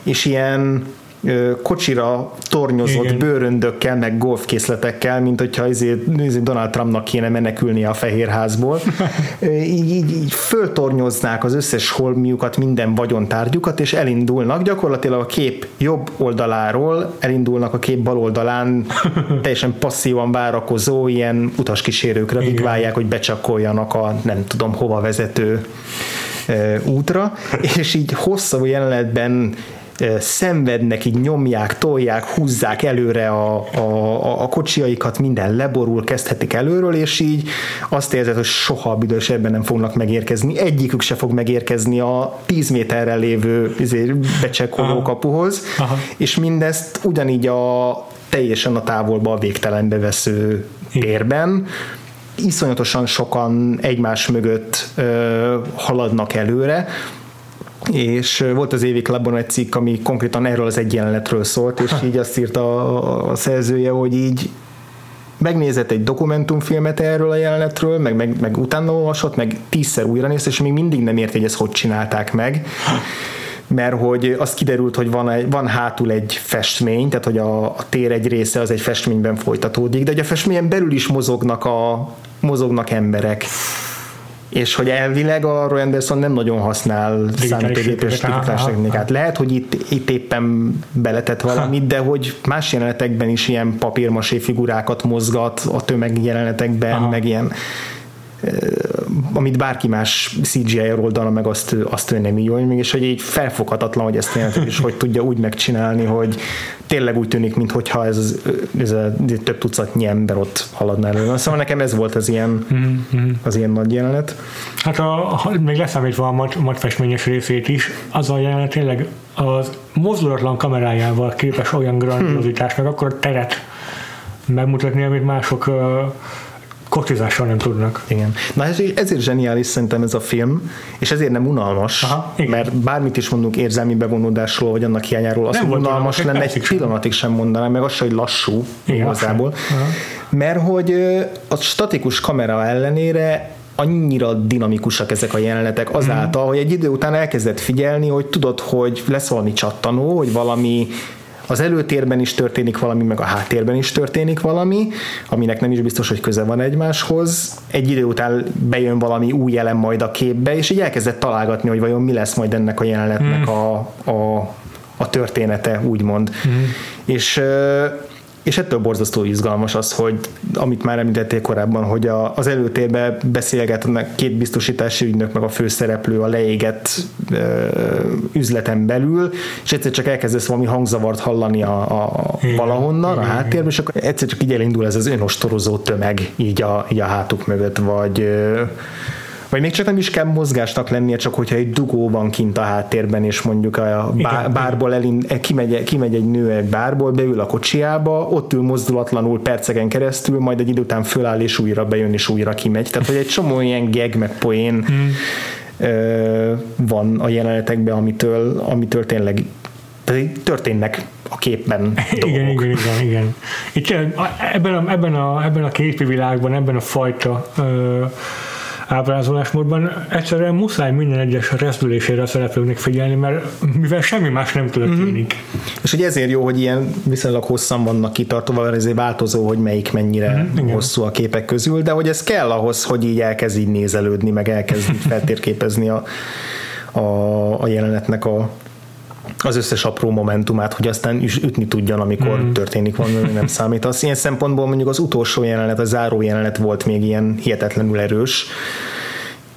és ilyen kocsira tornyozott Igen. bőröndökkel, meg golfkészletekkel, mint hogyha izé, izé Donald Trumpnak kéne menekülnie a fehérházból. Így, így, így föltornyoznák az összes holmiukat, minden vagyontárgyukat, és elindulnak. Gyakorlatilag a kép jobb oldaláról elindulnak a kép bal oldalán teljesen passzívan várakozó ilyen utaskísérőkre, akik várják, hogy becsakoljanak a nem tudom hova vezető útra, és így hosszabb jelenetben szenvednek, így nyomják, tolják, húzzák előre a, a, a, a kocsiaikat, minden leborul, kezdhetik előről, és így azt érzed, hogy soha a büdös ebben nem fognak megérkezni. Egyikük se fog megérkezni a 10 méterre lévő izé, becsekkoló Aha. kapuhoz, Aha. és mindezt ugyanígy a teljesen a távolba a végtelenbe vesző térben, iszonyatosan sokan egymás mögött ö, haladnak előre, és volt az Évi Clubban egy cikk, ami konkrétan erről az egy jelenetről szólt, és így azt írta a, a szerzője, hogy így megnézett egy dokumentumfilmet erről a jelenetről, meg, meg, meg utána olvasott, meg tízszer újra nézte, és még mindig nem érti, hogy ezt hogy csinálták meg mert hogy az kiderült, hogy van, egy, van hátul egy festmény, tehát hogy a, a tér egy része az egy festményben folytatódik, de hogy a festményen belül is mozognak, a, mozognak emberek. És hogy elvileg a Roy Anderson nem nagyon használ számítógépes digitális technikát. Lehet, hogy itt, itt éppen beletett valamit, de hogy más jelenetekben is ilyen papírmasé figurákat mozgat a tömegjelenetekben, Aha. meg ilyen amit bárki más CGI-ról oldalra meg azt, azt ő nem így, mégis hogy így felfoghatatlan, hogy ezt jelentet is hogy tudja úgy megcsinálni, hogy tényleg úgy tűnik, mintha ez, ez a több tucatnyi ember ott haladna elő. Szóval nekem ez volt az ilyen, mm-hmm. az ilyen nagy jelenet. Hát a, a, még leszámítva a mat, matfestményes részét is, az a jelenet tényleg az mozdulatlan kamerájával képes olyan grandiozitás, meg akkor a teret megmutatni, amit mások uh, kotizással nem tudnak. Igen. Na ez, ezért zseniális szerintem ez a film, és ezért nem unalmas, Aha, mert bármit is mondunk érzelmi bevonódásról, vagy annak hiányáról, az, hogy unalmas lenne, egy pillanatig sem mondanám, meg az sem, hogy lassú Igen, igazából. Mert hogy a statikus kamera ellenére annyira dinamikusak ezek a jelenetek azáltal, mm. hogy egy idő után elkezdett figyelni, hogy tudod, hogy lesz valami csattanó, hogy valami az előtérben is történik valami, meg a háttérben is történik valami, aminek nem is biztos, hogy köze van egymáshoz. Egy idő után bejön valami új elem majd a képbe, és így elkezdett találgatni, hogy vajon mi lesz majd ennek a jelenetnek mm. a, a, a története, úgymond. Mm. És és ettől borzasztó izgalmas az, hogy amit már említettél korábban, hogy a, az előtérben beszélgetnek két biztosítási ügynök, meg a főszereplő a leégett ö, üzleten belül, és egyszer csak elkezdesz valami hangzavart hallani a, a igen, valahonnan, a háttérben, és akkor egyszer csak így elindul ez az önostorozó tömeg így a, így a hátuk mögött, vagy ö, vagy még csak nem is kell mozgásnak lennie, csak hogyha egy dugó van kint a háttérben, és mondjuk a bár, bárból elind, eh, kimegy, kimegy egy nő egy bárból, beül a kocsiába, ott ül mozdulatlanul perceken keresztül, majd egy idő után föláll, és újra bejön, és újra kimegy. Tehát, hogy egy csomó ilyen geg, meg poén hmm. ö, van a jelenetekben, amitől, amitől tényleg történnek a képben dolgok. Igen, igen, igen, igen. Itt ebben a, ebben a, ebben a képi világban, ebben a fajta ö, ábrázolásmódban egyszerűen muszáj minden egyes rezdülésére a szereplőknek figyelni, mert mivel semmi más nem történik. Mm-hmm. És hogy ezért jó, hogy ilyen viszonylag hosszan vannak kitartva, mert ezért változó, hogy melyik mennyire mm-hmm. hosszú a képek közül, de hogy ez kell ahhoz, hogy így elkezd így nézelődni, meg elkezd így feltérképezni a, a, a jelenetnek a, az összes apró momentumát, hogy aztán ütni tudjon, amikor mm. történik valami, nem számít. Az ilyen szempontból mondjuk az utolsó jelenet, a záró jelenet volt még ilyen hihetetlenül erős,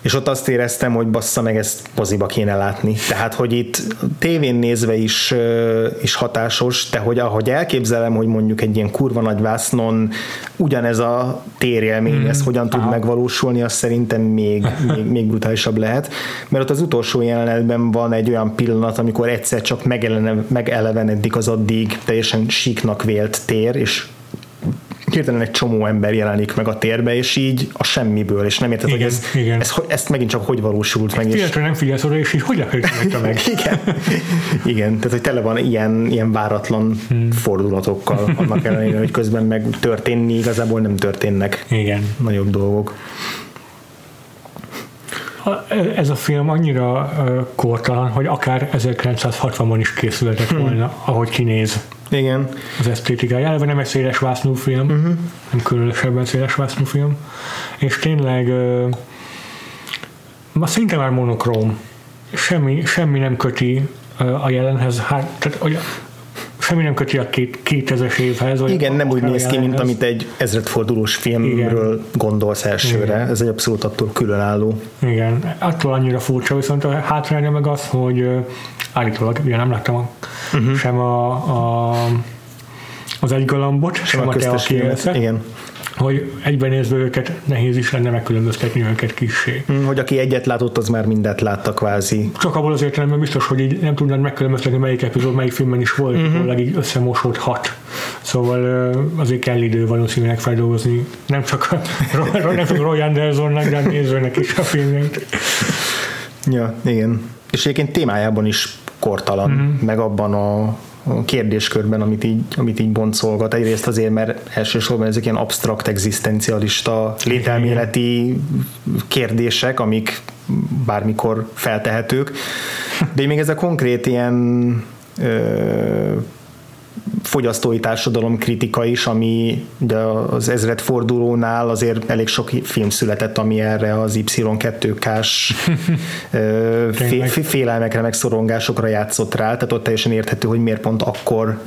és ott azt éreztem, hogy bassza meg ezt poziba kéne látni. Tehát, hogy itt tévén nézve is, is hatásos, de hogy ahogy elképzelem, hogy mondjuk egy ilyen kurva nagy vásznon ugyanez a térélmény, mm. ez hogyan tud Aha. megvalósulni, az szerintem még, még, még brutálisabb lehet. Mert ott az utolsó jelenetben van egy olyan pillanat, amikor egyszer csak megelevenedik az addig teljesen síknak vélt tér, és hirtelen egy csomó ember jelenik meg a térbe, és így a semmiből, és nem érted, igen, hogy ez, igen. Ez, ezt megint csak hogy valósult meg. És... nem figyelsz oda, és így hogy lepődtek meg. igen. igen, tehát hogy tele van ilyen, ilyen váratlan hmm. fordulatokkal, annak ellenére, hogy közben meg történni igazából nem történnek igen. nagyobb dolgok ez a film annyira kortalan, hogy akár 1960-ban is készülhetett hmm. volna, ahogy kinéz. Igen. Az esztétikája. Eleve nem egy széles vásznú film, uh-huh. nem különösebben széles vásznú film. És tényleg ma szinte már monokróm. Semmi, semmi nem köti a jelenhez. Hát, tehát, semmi nem köti a két, 2000 évhez. Vagy Igen, nem úgy néz ki, mint amit egy ezredfordulós filmről Igen. gondolsz elsőre. Igen. Ez egy abszolút attól különálló. Igen, attól annyira furcsa, viszont a hátránya meg az, hogy állítólag, ugye nem láttam a, uh-huh. sem a, a az egy galambot, sem, sem a, a te Igen hogy egyben nézve őket nehéz is lenne megkülönböztetni őket kissé. Mm, hogy aki egyet látott, az már mindent látta kvázi. Csak abból az értelemben biztos, hogy így nem tudnád megkülönböztetni, melyik epizód, melyik filmben is volt, uh-huh. ahol így összemosódhat. Szóval azért kell idő valószínűleg feldolgozni, nem csak, nem csak Roy Andersonnak, de a nézőnek is a filmjét. Ja, igen. És egyébként témájában is kortalan, uh-huh. meg abban a kérdéskörben, amit így, amit így boncolgat. Egyrészt azért, mert elsősorban ezek ilyen absztrakt, egzisztencialista, lételméleti kérdések, amik bármikor feltehetők. De még ez a konkrét ilyen ö, fogyasztói társadalom kritika is, ami de az ezred fordulónál azért elég sok film született, ami erre az Y2K-s félelmekre, meg szorongásokra játszott rá, tehát ott teljesen érthető, hogy miért pont akkor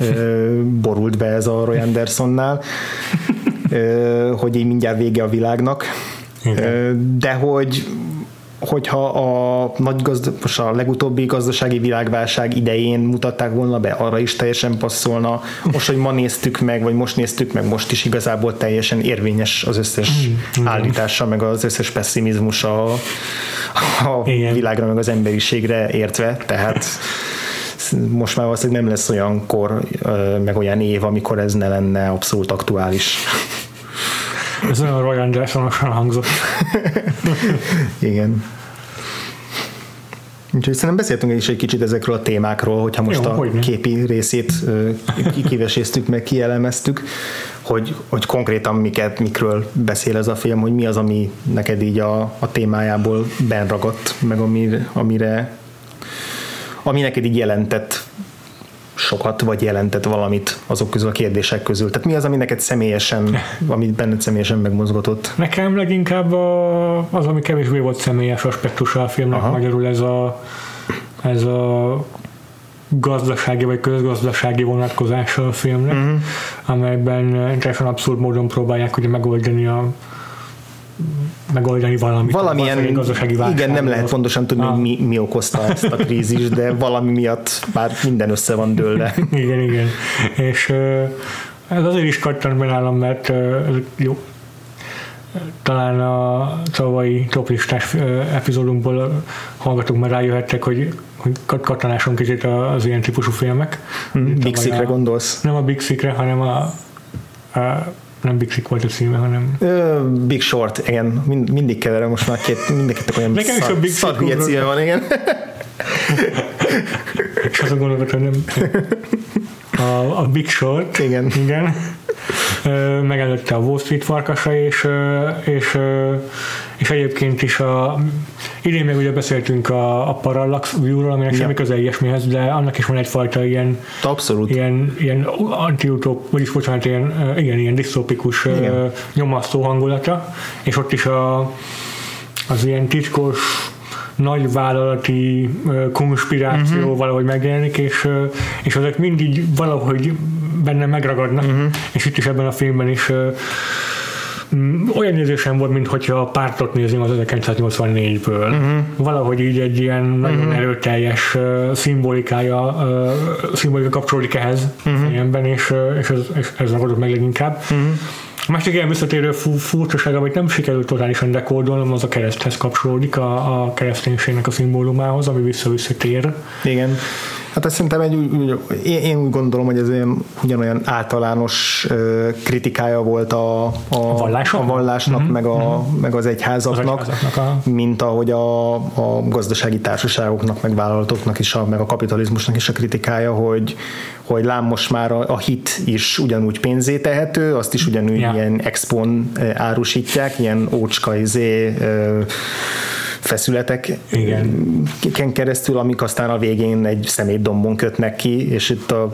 borult be ez a Roy Andersonnál, hogy így mindjárt vége a világnak. Igen. De hogy hogyha a nagy gazda, most a legutóbbi gazdasági világválság idején mutatták volna be, arra is teljesen passzolna. Most, hogy ma néztük meg, vagy most néztük meg, most is igazából teljesen érvényes az összes Mm, állítása, meg az összes pessimizmus a, a Igen. világra, meg az emberiségre értve, tehát most már valószínűleg nem lesz olyan kor, meg olyan év, amikor ez ne lenne abszolút aktuális. Ez olyan Roy Andersonosan hangzott. Igen. Úgyhogy szerintem beszéltünk is egy kicsit ezekről a témákról, hogyha most Jó, a hogyne. képi részét kiveséztük, meg kielemeztük, hogy, hogy konkrétan miket, mikről beszél ez a film, hogy mi az, ami neked így a, a témájából benragadt, meg amire, amire ami neked így jelentett sokat, vagy jelentett valamit azok közül a kérdések közül. Tehát mi az, ami neked személyesen, amit benned személyesen megmozgatott? Nekem leginkább a, az, ami kevésbé volt személyes aspektusa a filmnek, Aha. Magyarul ez a, ez a gazdasági vagy közgazdasági vonatkozása a filmnek, uh-huh. amelyben teljesen abszurd módon próbálják ugye megoldani a megoldani valamit. Valamilyen, gazdasági igen, nem lehet pontosan tudni, Ah. mi, mi okozta ezt a krízis, de valami miatt már minden össze van dőlve. Igen, igen. És ez azért is kattant be nálam, mert jó, talán a tavalyi toplistás epizódunkból hallgatók már rájöhettek, hogy, hogy kat- kattanásom kicsit az ilyen típusú filmek. Big Sickre a- gondolsz? Nem a Big hanem a, a nem Big Sick volt a címe, hanem Ö, Big Short, igen, mind, mindig keverem most már két, mindkettők olyan Nekem is a szar, Big szar hülye címe van, igen. és azon gondolkodtam, hogy nem a, a Big Short, Igen. igen. Ö, megelőtte a Wall Street farkasa, és, és, és egyébként is a, idén még ugye beszéltünk a, a Parallax View-ról, aminek Ja. semmi köze ilyesmihez, de annak is van egyfajta ilyen, Abszolút. ilyen, ilyen antiutop, vagyis bocsánat, ilyen, igen, ilyen disztópikus ö, Igen. nyomasztó hangulata, és ott is a, az ilyen titkos nagyvállalati konspiráció uh-huh. valahogy megjelenik, és, és ezek mindig valahogy benne megragadnak, uh-huh. és itt is ebben a filmben is olyan érzésem volt, mintha a pártot nézném az 1984-ből. Uh-huh. Valahogy így egy ilyen nagyon uh-huh. erőteljes uh, szimbolikája, uh, szimbolika kapcsolódik ehhez uh-huh. fejemben, és, uh, és ez, ez ragadott meg leginkább. Uh-huh. A másik ilyen visszatérő fu- furcsaság, amit nem sikerült totálisan dekódolnom, az a kereszthez kapcsolódik, a, a kereszténységnek a szimbólumához, ami vissza-visszatér. Igen. Hát azt szerintem egy, én, úgy gondolom, hogy ez olyan, ugyanolyan általános kritikája volt a, a, A a vallásnak, uh-huh. meg, a, meg az egyházaknak, Az egyházaknak a- mint ahogy a, a gazdasági társaságoknak, meg vállalatoknak is, a, meg a kapitalizmusnak is a kritikája, hogy, hogy lám most már a, a hit is ugyanúgy pénzé tehető, azt is ugyanúgy Ja. ilyen expon árusítják, ilyen ócska izé, ö, feszületek Igen. ken keresztül, amik aztán a végén egy szemétdombon kötnek ki, és itt a,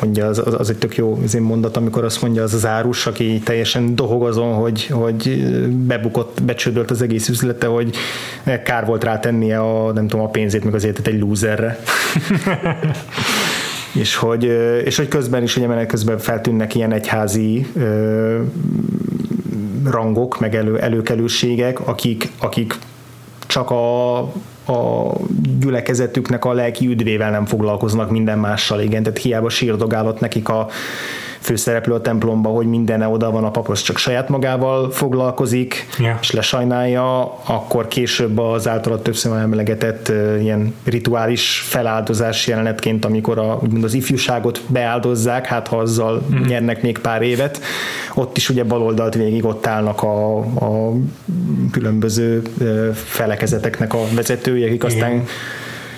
mondja, az, az, az egy tök jó az én mondat, amikor azt mondja az az árus, aki teljesen dohog azon, hogy, hogy bebukott, becsődölt az egész üzlete, hogy kár volt rá tennie a, nem tudom, a pénzét, meg az életet egy lúzerre. és hogy, és hogy közben is, ugye menet közben feltűnnek ilyen egyházi ö, rangok, meg elő, előkelőségek, akik, akik csak a, a gyülekezetüknek a lelki üdvével nem foglalkoznak minden mással, igen, tehát hiába sírdogálott nekik a főszereplő a templomba, hogy mindene oda van, a papos csak saját magával foglalkozik, Ja. és lesajnálja, akkor később az általa többször emlegetett ö, ilyen rituális feláldozás jelenetként, amikor a, úgymond az ifjúságot beáldozzák, hát ha azzal mm. nyernek még pár évet, ott is ugye baloldalt végig ott állnak a, a különböző felekezeteknek a vezetői, akik aztán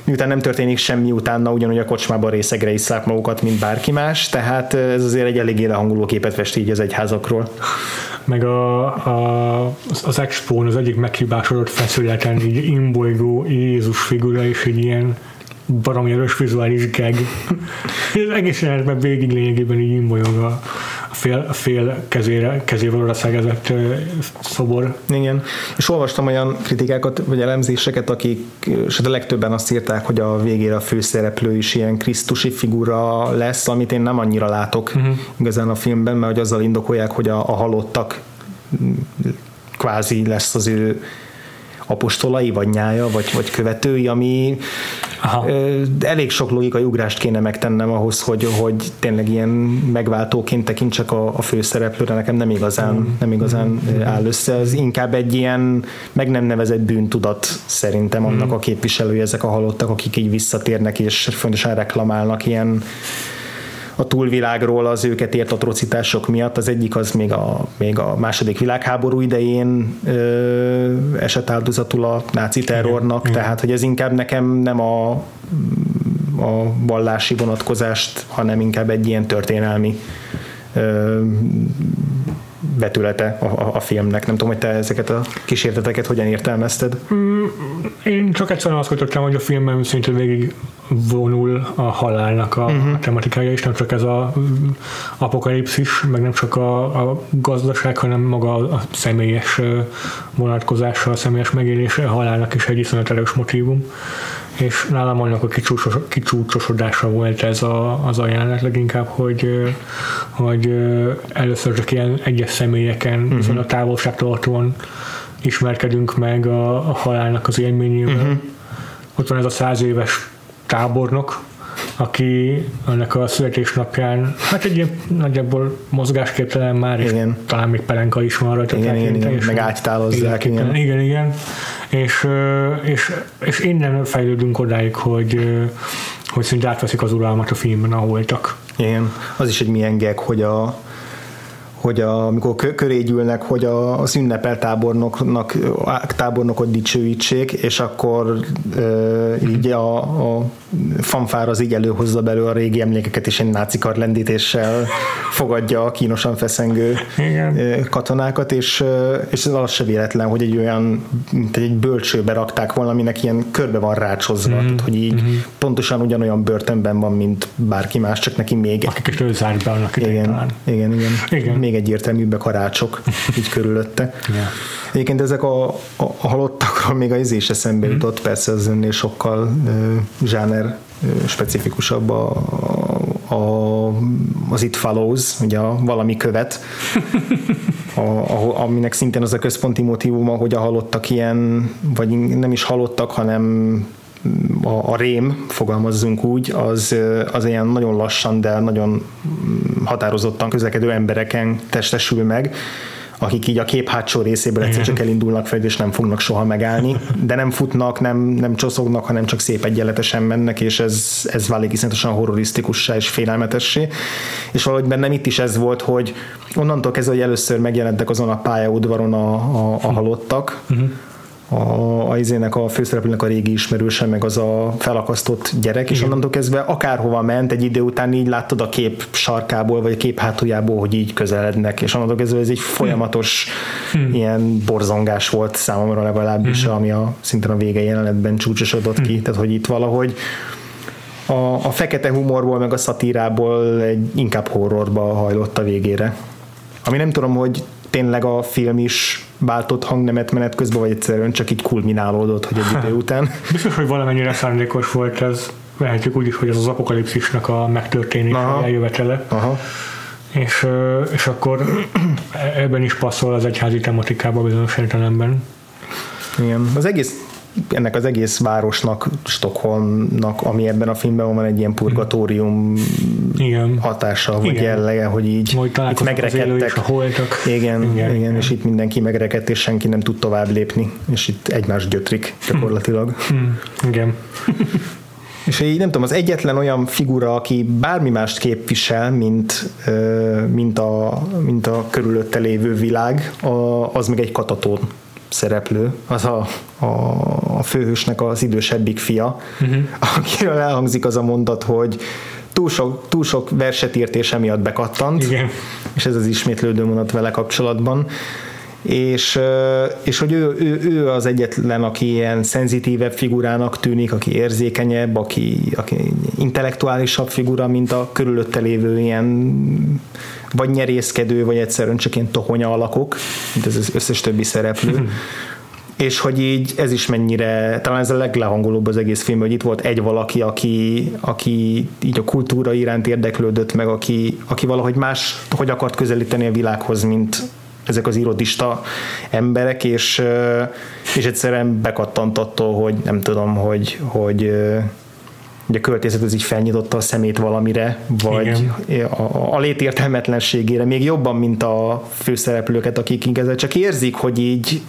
miután nem történik semmi utána, ugyanúgy a kocsmában részegre isszák magukat, mint bárki más, tehát ez azért egy eléggé lehangoló képet fest így az egyházakról. meg a, a, az- expón az egyik meghibásodott feszületen így imbolygó Jézus figura és egy ilyen baromi erős vizuális gag. Ez egész jelenetben végig lényegében így imbolyog a fél, fél kezére, kezével oda szegezett szobor. Igen, és olvastam olyan kritikákat, vagy elemzéseket, akik, és a legtöbben azt írták, hogy a végére a főszereplő is ilyen krisztusi figura lesz, amit én nem annyira látok uh-huh. igazán a filmben, mert hogy azzal indokolják, hogy a, a halottak kvázi lesz az ő apostolai, vagy nyája, vagy, vagy követői, ami Aha. elég sok logikai ugrást kéne megtennem ahhoz, hogy, hogy tényleg ilyen megváltóként tekintsek a, a főszereplőre, nekem nem igazán, mm. nem igazán mm. áll össze, ez inkább egy ilyen meg nem nevezett bűntudat szerintem annak mm. a képviselői, ezek a halottak, akik így visszatérnek és fontosan reklamálnak ilyen a túlvilágról az őket ért atrocitások miatt. Az egyik az még a, még a második világháború idején ö, esett áldozatul a náci terrornak, igen, tehát hogy ez inkább nekem nem a, a vallási vonatkozást, hanem inkább egy ilyen történelmi ö, vetülete a, a, a filmnek. Nem tudom, hogy te ezeket a kísérleteket hogyan értelmezted? Mm, én csak egyszerűen azt gondoltam, hogy a filmben szintén végig vonul a halálnak a, uh-huh. a tematikája, és nem csak ez a apokalipszis, meg nem csak a, a gazdaság, hanem maga a, a személyes vonatkozása, a személyes megélése a halálnak is egy iszonyat erős motivum és nálam annak a kicsúcsos, kicsúcsosodása volt ez a, az ajánlat leginkább, hogy, hogy először csak ilyen egyes személyeken, uh-huh. viszont a távolságtartóan ismerkedünk meg a, a halálnak az élményével. Uh-huh. Ott van ez a száz éves tábornok, aki ennek a születésnapján, hát egy ilyen nagyjából mozgásképtelen már, és igen. talán még pelenka is van rajta. Igen, igen, igen, meg ágytálozzák. Igen, igen, igen. És, és, és innen fejlődünk odáig, hogy, hogy szinte átveszik az uralmat a filmben, ahol voltak. Igen, az is egy milyen gag, hogy a, hogy a, amikor köré gyűlnek, hogy a, az ünnepel tábornoknak, tábornokot dicsőítsék, és akkor e, így a, a fanfár az így előhozza belőle a régi emlékeket, és egy náci lendítéssel fogadja a kínosan feszengő Igen. katonákat, és, és ez az se véletlen, hogy egy olyan, mint egy bölcsőbe rakták volna, aminek ilyen körbe van rácsozva, mm-hmm. hogy így mm-hmm. pontosan ugyanolyan börtönben van, mint bárki más, csak neki még... Akiket ő zárt be annak igen, igen, igen, igen. igen. Még egyértelműbbek a rácsok így körülötte. Yeah. Egyébként ezek a, a, a halottakról még a izés eszembe mm-hmm. jutott, persze az önnél sokkal uh, zsáner uh, specifikusabb a, a, az It Follows, ugye a valami követ, a, a, aminek szintén az a központi motivuma, hogy a halottak ilyen, vagy nem is halottak, hanem a, a rém, fogalmazzunk úgy, az, az ilyen nagyon lassan, de nagyon határozottan közlekedő embereken testesül meg, akik így a kép hátsó részéből egyszer csak elindulnak fel, és nem fognak soha megállni, de nem futnak, nem, nem csoszognak, hanem csak szép egyenletesen mennek, és ez, ez válik iszonyatosan horrorisztikussá és félelmetessé. És valahogy bennem itt is ez volt, hogy onnantól kezdve, hogy először megjelentek azon a pályaudvaron a, a, a halottak, uh-huh a, a izének a főszereplőnek a régi ismerőse, meg az a felakasztott gyerek, és onnantól kezdve akárhova ment, egy idő után így láttad a kép sarkából, vagy a kép hátuljából, hogy így közelednek, és onnantól kezdve ez egy folyamatos hmm. ilyen borzongás volt számomra legalábbis, hmm. ami a, szintén a vége jelenetben csúcsosodott hmm. ki, tehát hogy itt valahogy a, a fekete humorból, meg a szatírából egy inkább horrorba hajlott a végére. Ami nem tudom, hogy tényleg a film is váltott hangnemet menet közben, vagy egyszerűen csak így kulminálódott, hogy egy idő után. Biztos, hogy valamennyire szándékos volt ez. Vehetjük úgy is, hogy ez az apokalipszisnak a megtörténés, Aha. eljövetele. Aha. És, és akkor ebben is passzol az egyházi tematikába bizonyos értelemben. Igen, az egész ennek az egész városnak, Stockholmnak, ami ebben a filmben van egy ilyen purgatórium igen. hatása, vagy igen. jellege, hogy így itt megrekedtek. A holtak. Igen, igen, igen, és itt mindenki megrekedt, és senki nem tud tovább lépni, és itt egymást gyötrik gyakorlatilag. Hmm. Igen. És így nem tudom, az egyetlen olyan figura, aki bármi mást képvisel, mint, mint, a, mint a körülötte lévő világ, az még egy katatón szereplő, az a, a, a főhősnek az idősebbik fia, uh-huh. akiről elhangzik az a mondat, hogy túl sok, túl sok verset írt és emiatt bekattant, Igen. és ez az ismétlődő mondat vele kapcsolatban és, és hogy ő, ő, ő az egyetlen, aki ilyen szenzitívebb figurának tűnik, aki érzékenyebb, aki, aki intellektuálisabb figura, mint a körülötte lévő ilyen vagy nyerészkedő, vagy egyszerűen csak ilyen tohonya alakok, mint ez az összes többi szereplő. és hogy így ez is mennyire, talán ez a leglehangolóbb az egész film, hogy itt volt egy valaki, aki, aki így a kultúra iránt érdeklődött meg, aki, aki valahogy más, hogy akart közelíteni a világhoz, mint, ezek az irodista emberek, és, és egyszerűen bekattant attól, hogy nem tudom, hogy, hogy hogy a költészet az így felnyitotta a szemét valamire, vagy Igen. a, a létértelmetlenségére, még jobban, mint a főszereplőket, akik ezzel csak érzik, hogy így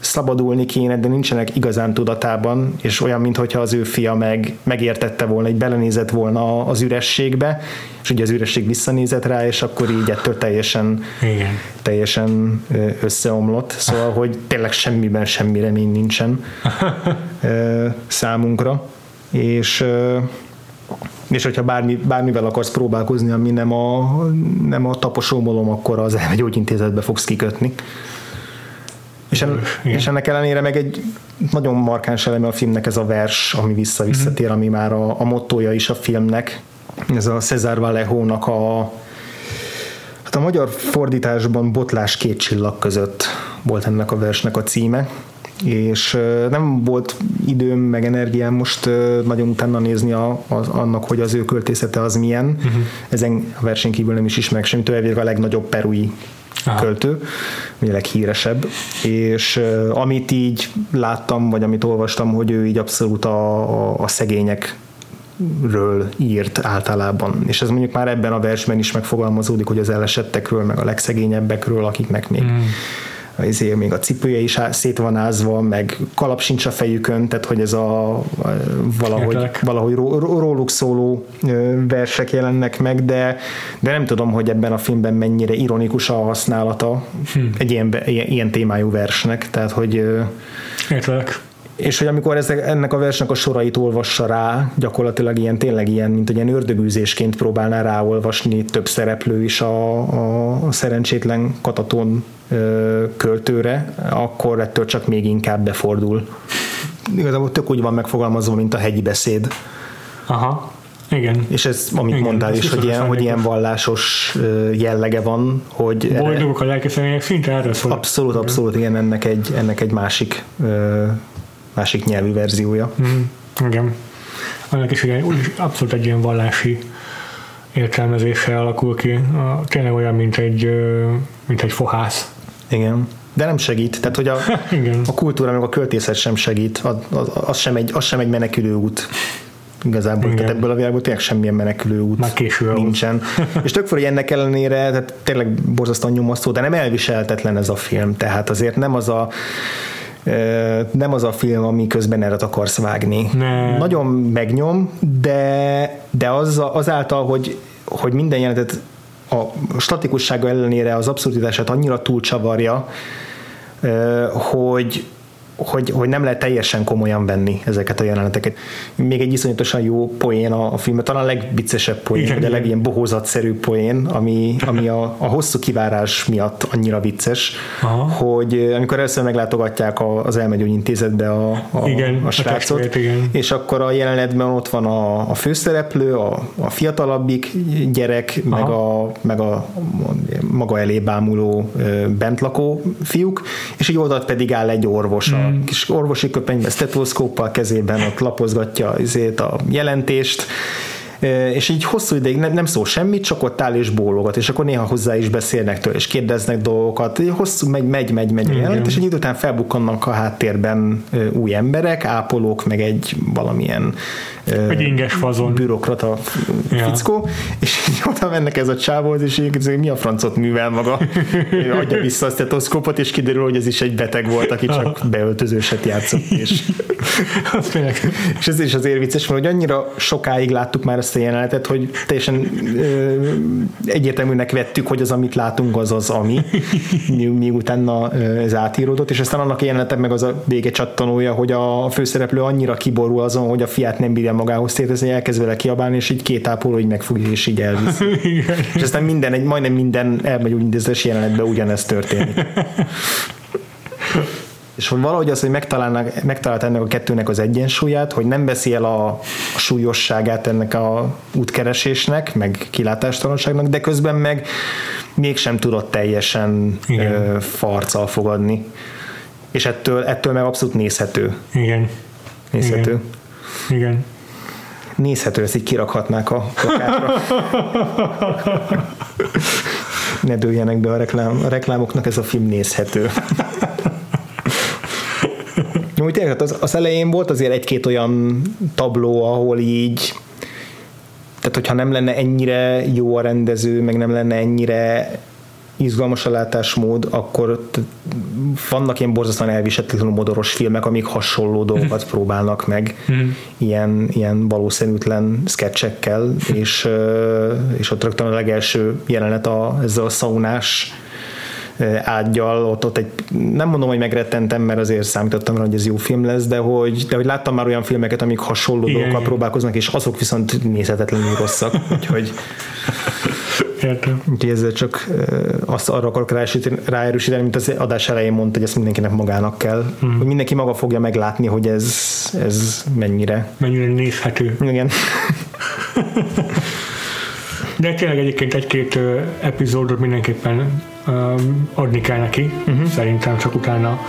szabadulni kéne, de nincsenek igazán tudatában, és olyan, mintha az ő fia meg, megértette volna, hogy belenézett volna az ürességbe, és ugye az üresség visszanézett rá, és akkor így ettől teljesen, Igen. teljesen összeomlott. Szóval, hogy tényleg semmiben semmi remény nincsen számunkra és és hogyha bármi, bármivel akarsz próbálkozni, ami nem a, nem a taposómolom, akkor az elmegyógyintézetbe fogsz kikötni. És, en, és ennek ellenére meg egy nagyon markáns eleme a filmnek ez a vers, ami vissza-visszatér, ami már a, a mottoja is a filmnek. Ez a Cesar Vallejo-nak a hát a magyar fordításban Botlás két csillag között volt ennek a versnek a címe és nem volt időm meg energiám most nagyon utána nézni a, a, annak, hogy az ő költészete az milyen. Uh-huh. Ezen a verseny kívül nem is ismerek semmit, ő a legnagyobb perui Aha. költő, a leghíresebb, és amit így láttam, vagy amit olvastam, hogy ő így abszolút a, a, a szegények ről írt általában. És ez mondjuk már ebben a versben is megfogalmazódik, hogy az elesettekről, meg a legszegényebbekről, akiknek még mm izé, még a cipője is szét van ázva, meg kalap sincs a fejükön, tehát hogy ez a valahogy, valahogy róluk szóló versek jelennek meg, de, de nem tudom, hogy ebben a filmben mennyire ironikus a használata hm. egy ilyen, ilyen, ilyen témájú versnek, tehát hogy Értelek és hogy amikor ezek, ennek a versnek a sorait olvassa rá, gyakorlatilag ilyen tényleg ilyen, mint egy ilyen ördögűzésként próbálná ráolvasni több szereplő is a, a szerencsétlen kataton költőre, akkor ettől csak még inkább befordul. Igazából tök úgy van megfogalmazva, mint a hegyi beszéd. Aha. Igen. És ez, amit Igen, mondtál is, hogy ilyen, hogy ilyen vallásos jellege van, hogy... Boldogok a lelkeszemélyek szinte erre szól. Abszolút, abszolút, igen, ennek egy, ennek egy másik másik nyelvű verziója. Mm, igen. Annak is ugye abszolút egy ilyen vallási értelmezése alakul ki. A, tényleg olyan, mint egy, mint egy fohász. Igen. De nem segít. Tehát, hogy a, Igen. a kultúra, meg a költészet sem segít. Az, az, az, sem egy, az sem egy menekülő út igazából. Igen. Tehát ebből a világból tényleg semmilyen menekülő út Már késő nincsen. és tök hogy ennek ellenére, tehát tényleg borzasztóan nyomasztó, de nem elviselhetetlen ez a film. Tehát azért nem az a nem az a film, ami közben erre akarsz vágni. Ne. Nagyon megnyom, de, de az, azáltal, hogy, hogy minden jelenetet a statikussága ellenére az abszurditását annyira túlcsavarja, hogy, hogy, hogy nem lehet teljesen komolyan venni ezeket a jeleneteket. Még egy iszonyatosan jó poén a, a film, talán a legviccesebb poén, Igen, vagy a legilyen bohózatszerű poén, ami, ami a, a hosszú kivárás miatt annyira vicces, Aha. hogy amikor először meglátogatják az elmegyógyintézetbe a, a, igen, a srácot, a igen. és akkor a jelenetben ott van a, a főszereplő, a, a fiatalabbik gyerek, Aha. meg a, meg a maga elé bámuló bentlakó fiúk, és egy oldalt pedig áll egy orvos a kis orvosi köpenyben, stetoszkóppal kezében ott lapozgatja azért a jelentést, és így hosszú ideig nem, nem szól semmit, csak ott áll és bólogat, és akkor néha hozzá is beszélnek tőle, és kérdeznek dolgokat, hosszú megy, megy, megy, megy Igen. jelent, és egy idő után felbukkannak a háttérben új emberek, ápolók, meg egy valamilyen egy inges fazon. bürokrata fickó, ja. és így oda mennek ez a csávóhoz, és így, mi a francot művel maga, adja vissza a stetoszkópot, és kiderül, hogy ez is egy beteg volt, aki csak beöltözőset játszott. És, és ez is azért vicces, mert hogy annyira sokáig láttuk már ezt a jelenetet, hogy teljesen ö, egyértelműnek vettük, hogy az, amit látunk, az az, ami, mi, utána ez átíródott, és aztán annak a jelenetek meg az a vége csattanója, hogy a főszereplő annyira kiborul azon, hogy a fiát nem bírja magához tétezni, elkezd vele kiabálni, és így két ápoló így megfogja, és így elvisz. és aztán minden, egy, majdnem minden elmegy úgy intézes jelenetben ugyanezt történik. és hogy valahogy az, hogy megtalált ennek a kettőnek az egyensúlyát, hogy nem veszi el a, a súlyosságát ennek a útkeresésnek, meg kilátástalanságnak, de közben meg mégsem tudott teljesen ö, farccal fogadni. És ettől, ettől meg abszolút nézhető. Igen. Nézhető. Igen. Igen nézhető, ezt így kirakhatnák a plakátra. ne dőljenek be a, reklám, a reklámoknak, ez a film nézhető. Úgy tényleg, az, az elején volt azért egy-két olyan tabló, ahol így tehát hogyha nem lenne ennyire jó a rendező, meg nem lenne ennyire izgalmas a látásmód, akkor vannak ilyen borzasztóan elviselhetetlenül modoros filmek, amik hasonló dolgokat próbálnak meg mm. ilyen, ilyen valószínűtlen sketchekkel, és, és ott rögtön a legelső jelenet a, ezzel a szaunás ágyjal, ott, ott egy, nem mondom, hogy megrettentem, mert azért számítottam rá, hogy ez jó film lesz, de hogy, de hogy láttam már olyan filmeket, amik hasonló igen, dolgokkal igen. próbálkoznak, és azok viszont nézhetetlenül rosszak, úgyhogy Értem. Úgyhogy ezzel csak azt arra akarok ráerősíteni, mint az adás elején mondta, hogy ezt mindenkinek magának kell. Hmm. Hogy mindenki maga fogja meglátni, hogy ez, ez mennyire. Mennyire nézhető. Igen. De tényleg egyébként egy-két epizódot mindenképpen adni kell neki, uh-huh. szerintem csak utána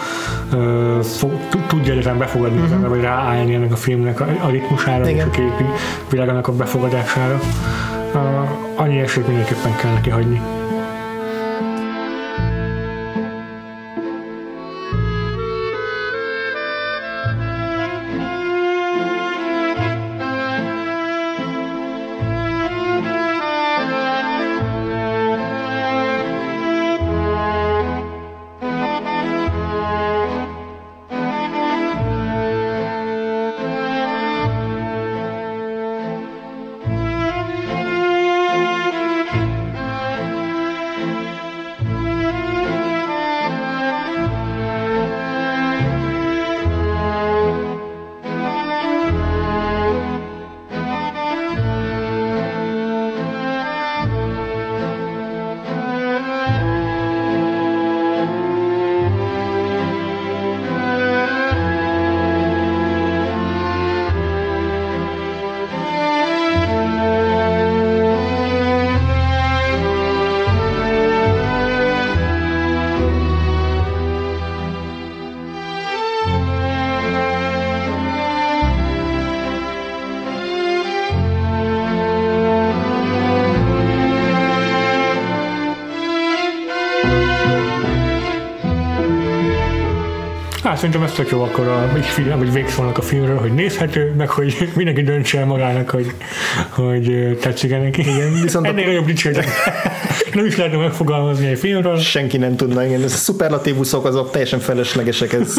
uh, fog, tudja egyetlen befogadni, uh-huh. vagy ráállni ennek a filmnek a, a ritmusára Igen. és a képi világának a befogadására. Uh, annyi esélyt mindenképpen kell neki hagyni. Szerintem ez tök jó akkor a film, vagy végszónak a filmről, hogy nézhető, meg hogy mindenki döntse el magának, hogy, hogy tetszik neki. Igen, viszont Ennél a... nagyobb dicséret. nem is lehetne megfogalmazni egy filmről. Senki nem tudna, igen. Ez a szuperlatívuszok azok teljesen feleslegesek, ez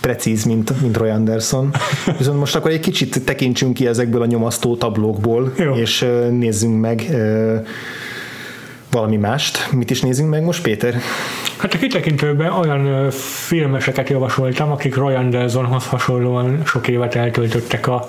precíz, mint, mint Roy Anderson. Viszont most akkor egy kicsit tekintsünk ki ezekből a nyomasztó tablókból, jó. és nézzünk meg valami mást. Mit is nézzünk meg most, Péter? Hát a kitekintőben olyan filmeseket javasoltam, akik Roy Andersonhoz hasonlóan sok évet eltöltöttek a,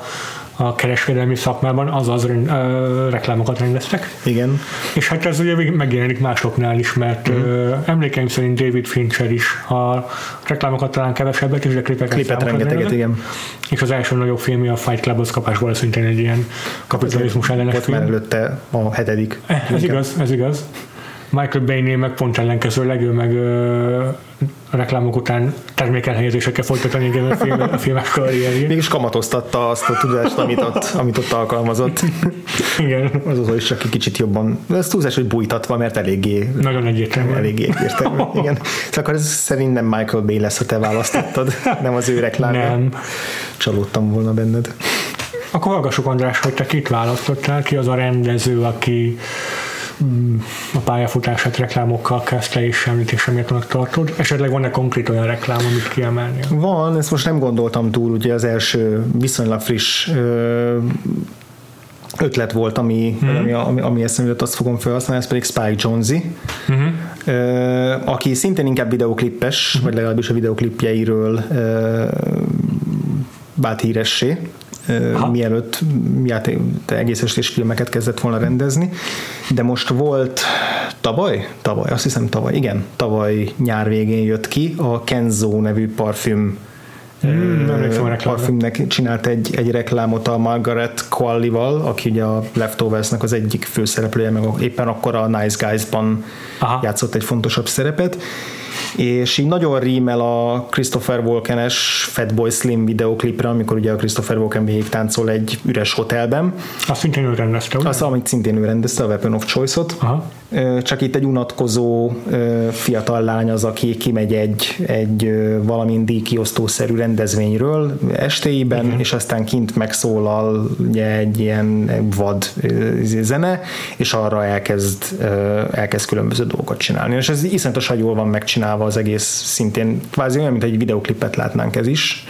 a kereskedelmi szakmában, azaz uh, reklámokat rendeztek. Igen. És hát ez ugye megjelenik másoknál is, mert mm. uh, emlékeim szerint David Fincher is a reklámokat talán kevesebbet, és de klipeket Klipet rengeteget, igen. És az első nagyobb filmje a Fight Club, az kapásból szintén egy ilyen kapitalizmus ellenes film. Már előtte a hetedik. Ez igaz, ez igaz. Michael Bay-nél meg pont ellenkezőleg, ő meg ö, a reklámok után termékelhelyezésekkel folytatni a, film, a filmes karrierjét. Mégis kamatoztatta azt a tudást, amit ott, amit ott alkalmazott. Igen. Az az is csak egy kicsit jobban, ez túlzás, hogy bújtatva, mert eléggé nagyon egyértelmű. Eléggé egyértelmű, igen. Csak akkor ez szerint nem Michael Bay lesz, ha te választottad, nem az ő reklámja. Nem. Csalódtam volna benned. Akkor hallgassuk András, hogy te kit választottál, ki az a rendező, aki a pályafutását reklámokkal kezdte és említésre méltónak tartod? Esetleg van-e konkrét olyan reklám, amit kiemelni? Van, ezt most nem gondoltam túl, ugye az első viszonylag friss ötlet volt, ami, mm-hmm. ami, ami, ami eszembe jutott, azt fogom felhasználni, ez pedig Spike Jonze, mm-hmm. aki szintén inkább videoklippes, mm-hmm. vagy legalábbis a videoklipjeiről vált híressé, ha. mielőtt játék, egész estés filmeket kezdett volna rendezni, de most volt tavaly, tavaly, azt hiszem tavaly, igen, tavaly nyár végén jött ki a Kenzo nevű parfüm Hmm, parfümnek csinált egy, egy reklámot a Margaret Qualley-val, aki ugye a Leftovers-nek az egyik főszereplője, meg éppen akkor a Nice Guys-ban Aha. játszott egy fontosabb szerepet, és így nagyon rímel a Christopher Walken-es Fatboy Slim videoklipre, amikor ugye a Christopher Walken végig táncol egy üres hotelben. Azt szintén ő rendezte, ugye? Azt, amit szintén ő rendezte, a Weapon of Choice-ot. Aha. Csak itt egy unatkozó fiatal lány az, aki kimegy egy, egy valamin díjkiosztószerű rendezvényről estéiben, uh-huh. és aztán kint megszólal ugye, egy ilyen vad zene, és arra elkezd, elkezd különböző dolgokat csinálni. És ez iszonyatosan jól van megcsinálva az egész szintén, kvázi olyan, mint egy videoklipet látnánk ez is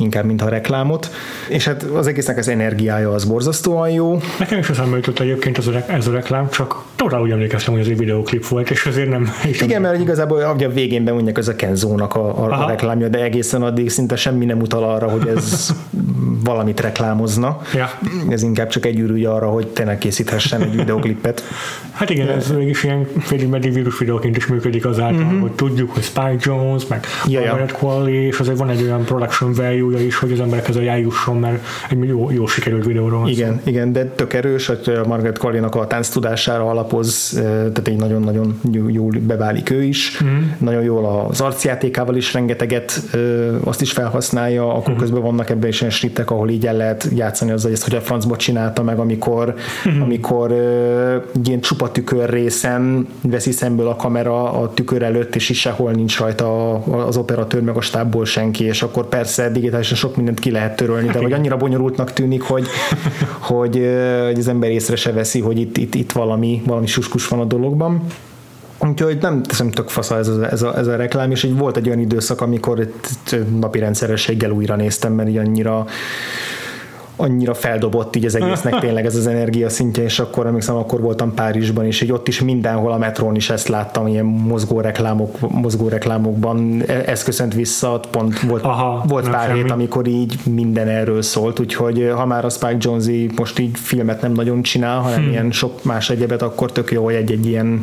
inkább, mint a reklámot. És hát az egésznek az energiája az borzasztóan jó. Nekem is eszembe jutott egyébként ez a, ez a reklám, csak totál úgy emlékeztem, hogy ez egy videoklip volt, és azért nem... Igen, mert igazából a végén bemondják ez a Kenzónak a, a, a reklámja, de egészen addig szinte semmi nem utal arra, hogy ez valamit reklámozna. Ja. Ez inkább csak egy ürügy arra, hogy tényleg készíthessen egy videoklipet. Hát igen, ez mégis ilyen félig meddig vírus videóként is működik azáltal, uh-huh. hogy tudjuk, hogy Spike Jones, meg ja, ja. Qualley, és azért van egy olyan production value is, hogy az emberek ezzel eljusson, mert egy jó, jó sikerült videóról Igen, szó. igen, de tök erős, hogy a Margaret Qualley-nak a tánc tudására alapoz, tehát egy nagyon-nagyon jól beválik ő is. Uh-huh. Nagyon jól az arcjátékával is rengeteget azt is felhasználja, akkor uh-huh. közben vannak ebben is ilyen snittek, ahol így el lehet játszani azzal, hogy ezt hogy a francba csinálta meg, amikor, uh-huh. amikor ilyen csupa tükör részen veszi szemből a kamera a tükör előtt, és is sehol nincs rajta az operatőr meg a stábból senki, és akkor persze digitálisan sok mindent ki lehet törölni, de vagy annyira bonyolultnak tűnik, hogy, hogy, hogy az ember észre se veszi, hogy itt, itt, itt valami, valami suskus van a dologban. Úgyhogy nem teszem tök fasza ez ez, ez a reklám, és így volt egy olyan időszak, amikor napi rendszerességgel újra néztem, mert így annyira annyira feldobott így az egésznek tényleg ez az energia szintje, és akkor emlékszem, akkor voltam Párizsban, és így ott is mindenhol a metrón is ezt láttam, ilyen mozgó, reklámok, mozgó reklámokban, e, ez köszönt vissza, pont volt, Aha, volt pár semmi. hét, amikor így minden erről szólt, úgyhogy ha már a Spike Jonze most így filmet nem nagyon csinál, hanem hmm. ilyen sok más egyebet, akkor tök jó, hogy egy-egy ilyen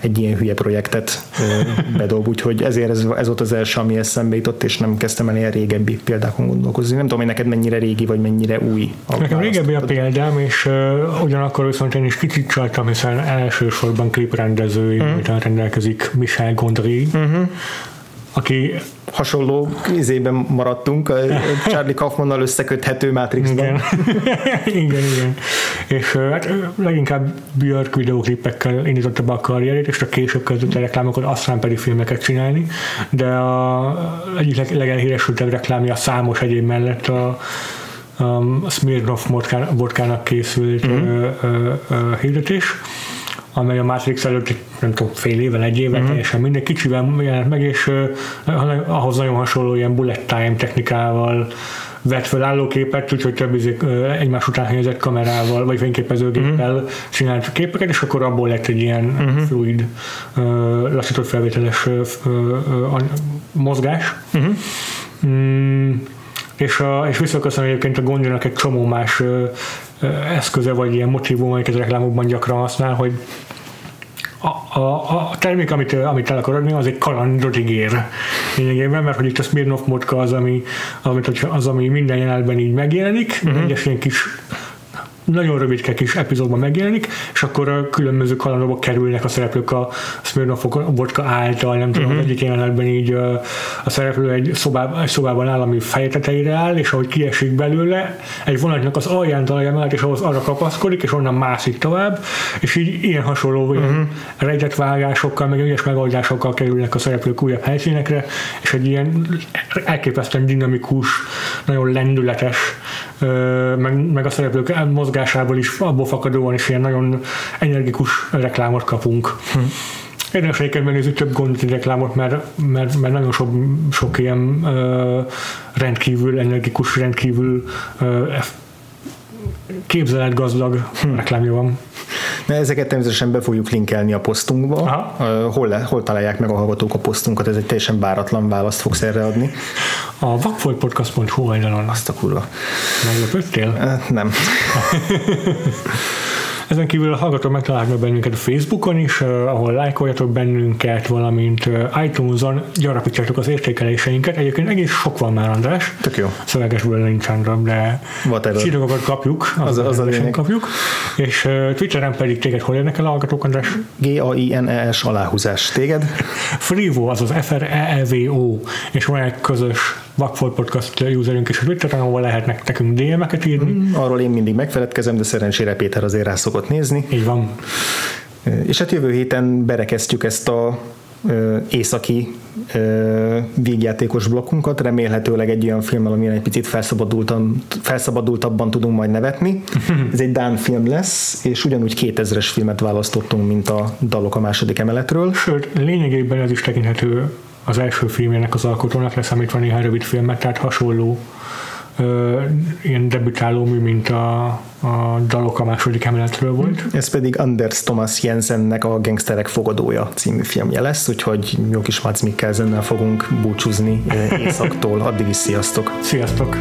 egy ilyen hülye projektet bedob, úgyhogy ezért ez, ez volt az első, ami eszembe jutott, és nem kezdtem el ilyen régebbi példákon gondolkozni. Nem tudom, hogy neked mennyire régi, vagy mennyire új. Nekem régebbi a példám, és uh, ugyanakkor viszont én is kicsit csaltam, hiszen elsősorban kliprendezői, uh-huh. rendelkezik Michel Gondry, uh-huh aki hasonló izében maradtunk, a Charlie Kaufmannal összeköthető Matrixban. Igen, igen, igen. És hát leginkább Björk videóklipekkel indította be a karrierét, és a később kezdett a reklámokat, aztán pedig filmeket csinálni, de a egyik legelhíresültebb reklámja számos egyéb mellett a, a Smirnoff vodkának készült mm-hmm. hirdetés, amely a Matrix előtt nem tudom, fél évvel, egy évvel, mm-hmm. teljesen minden kicsivel jelent meg, és uh, ahhoz nagyon hasonló ilyen bullet time technikával vett fel állóképet, úgyhogy több izé, egymás után helyezett kamerával, vagy fényképezőgéppel mm-hmm. csinált képeket, és akkor abból lett egy ilyen mm-hmm. fluid, lassított felvételes mozgás. Mm-hmm. Mm, és, a, és visszaköszönöm egyébként a Gondjának egy csomó más eszköze, vagy ilyen motivum, amiket reklámokban gyakran használ, hogy a, a, a termék, amit, amit el akar adni, az egy kalandot ígér lényegében, mert hogy itt a Smirnoff modka az, ami, amit, az, ami minden jelenetben így megjelenik, uh-huh. egyes ilyen kis nagyon rövidke kis epizódban megjelenik, és akkor a különböző kalandokba kerülnek a szereplők a Smirnoff vodka által, nem tudom, uh-huh. az egyik jelenetben így a szereplő egy, szobában, egy szobában áll, ami fejeteteire áll, és ahogy kiesik belőle, egy vonatnak az alján találja mellett, és ahhoz arra kapaszkodik, és onnan mászik tovább, és így ilyen hasonló uh-huh. ilyen rejtett vágásokkal, meg ügyes megoldásokkal kerülnek a szereplők újabb helyszínekre, és egy ilyen elképesztően dinamikus, nagyon lendületes, meg, meg a szereplők mozgás mozgásából is, abból fakadóan is ilyen nagyon energikus reklámot kapunk. Hm. Érdemes egyébként megnézni több gondot reklámot, mert, mert, mert nagyon sok, sok ilyen uh, rendkívül energikus, rendkívül uh, képzeletgazdag hm. reklámja van. Na, ezeket természetesen be fogjuk linkelni a posztunkba. Aha. Hol, le, hol találják meg a hallgatók a posztunkat? Ez egy teljesen báratlan választ fogsz erre adni. A vakfoltpodcast.hu oldalon. Azt a kurva. Meglepődtél? Nem. Ezen kívül a hallgatók megtalálnak bennünket a Facebookon is, ahol lájkoljatok bennünket, valamint iTunes-on gyarapítjátok az értékeléseinket. Egyébként egész sok van már, András. Tök jó. Szövegesből nincsen, de csillagokat kapjuk, az, az, az a lényeg. kapjuk. És Twitteren pedig téged hol érnek el a hallgatók, András? G-A-I-N-E-S aláhúzás. Téged? Frivo, azaz F-R-E-E-V-O, és van egy közös Vagfolt Podcast userünk is a Twitteren, ahol lehetnek nekünk DM-eket írni. Mm, arról én mindig megfeledkezem, de szerencsére Péter azért rá szokott nézni. Így van. És hát jövő héten berekeztjük ezt a északi végjátékos blokkunkat, remélhetőleg egy olyan filmmel, amilyen egy picit felszabadultabban tudunk majd nevetni. Ez egy Dán film lesz, és ugyanúgy 2000-es filmet választottunk, mint a dalok a második emeletről. Sőt, lényegében ez is tekinthető az első filmjének az alkotónak, leszámítva néhány rövid filmet, tehát hasonló ö, ilyen debütáló mű, mint a, a dalok a második emeletről volt. Ez pedig Anders Thomas Jensennek a Gangsterek fogadója című filmje lesz, úgyhogy jó kis Mads Mikkelsennel fogunk búcsúzni északtól. Addig is sziasztok! Sziasztok!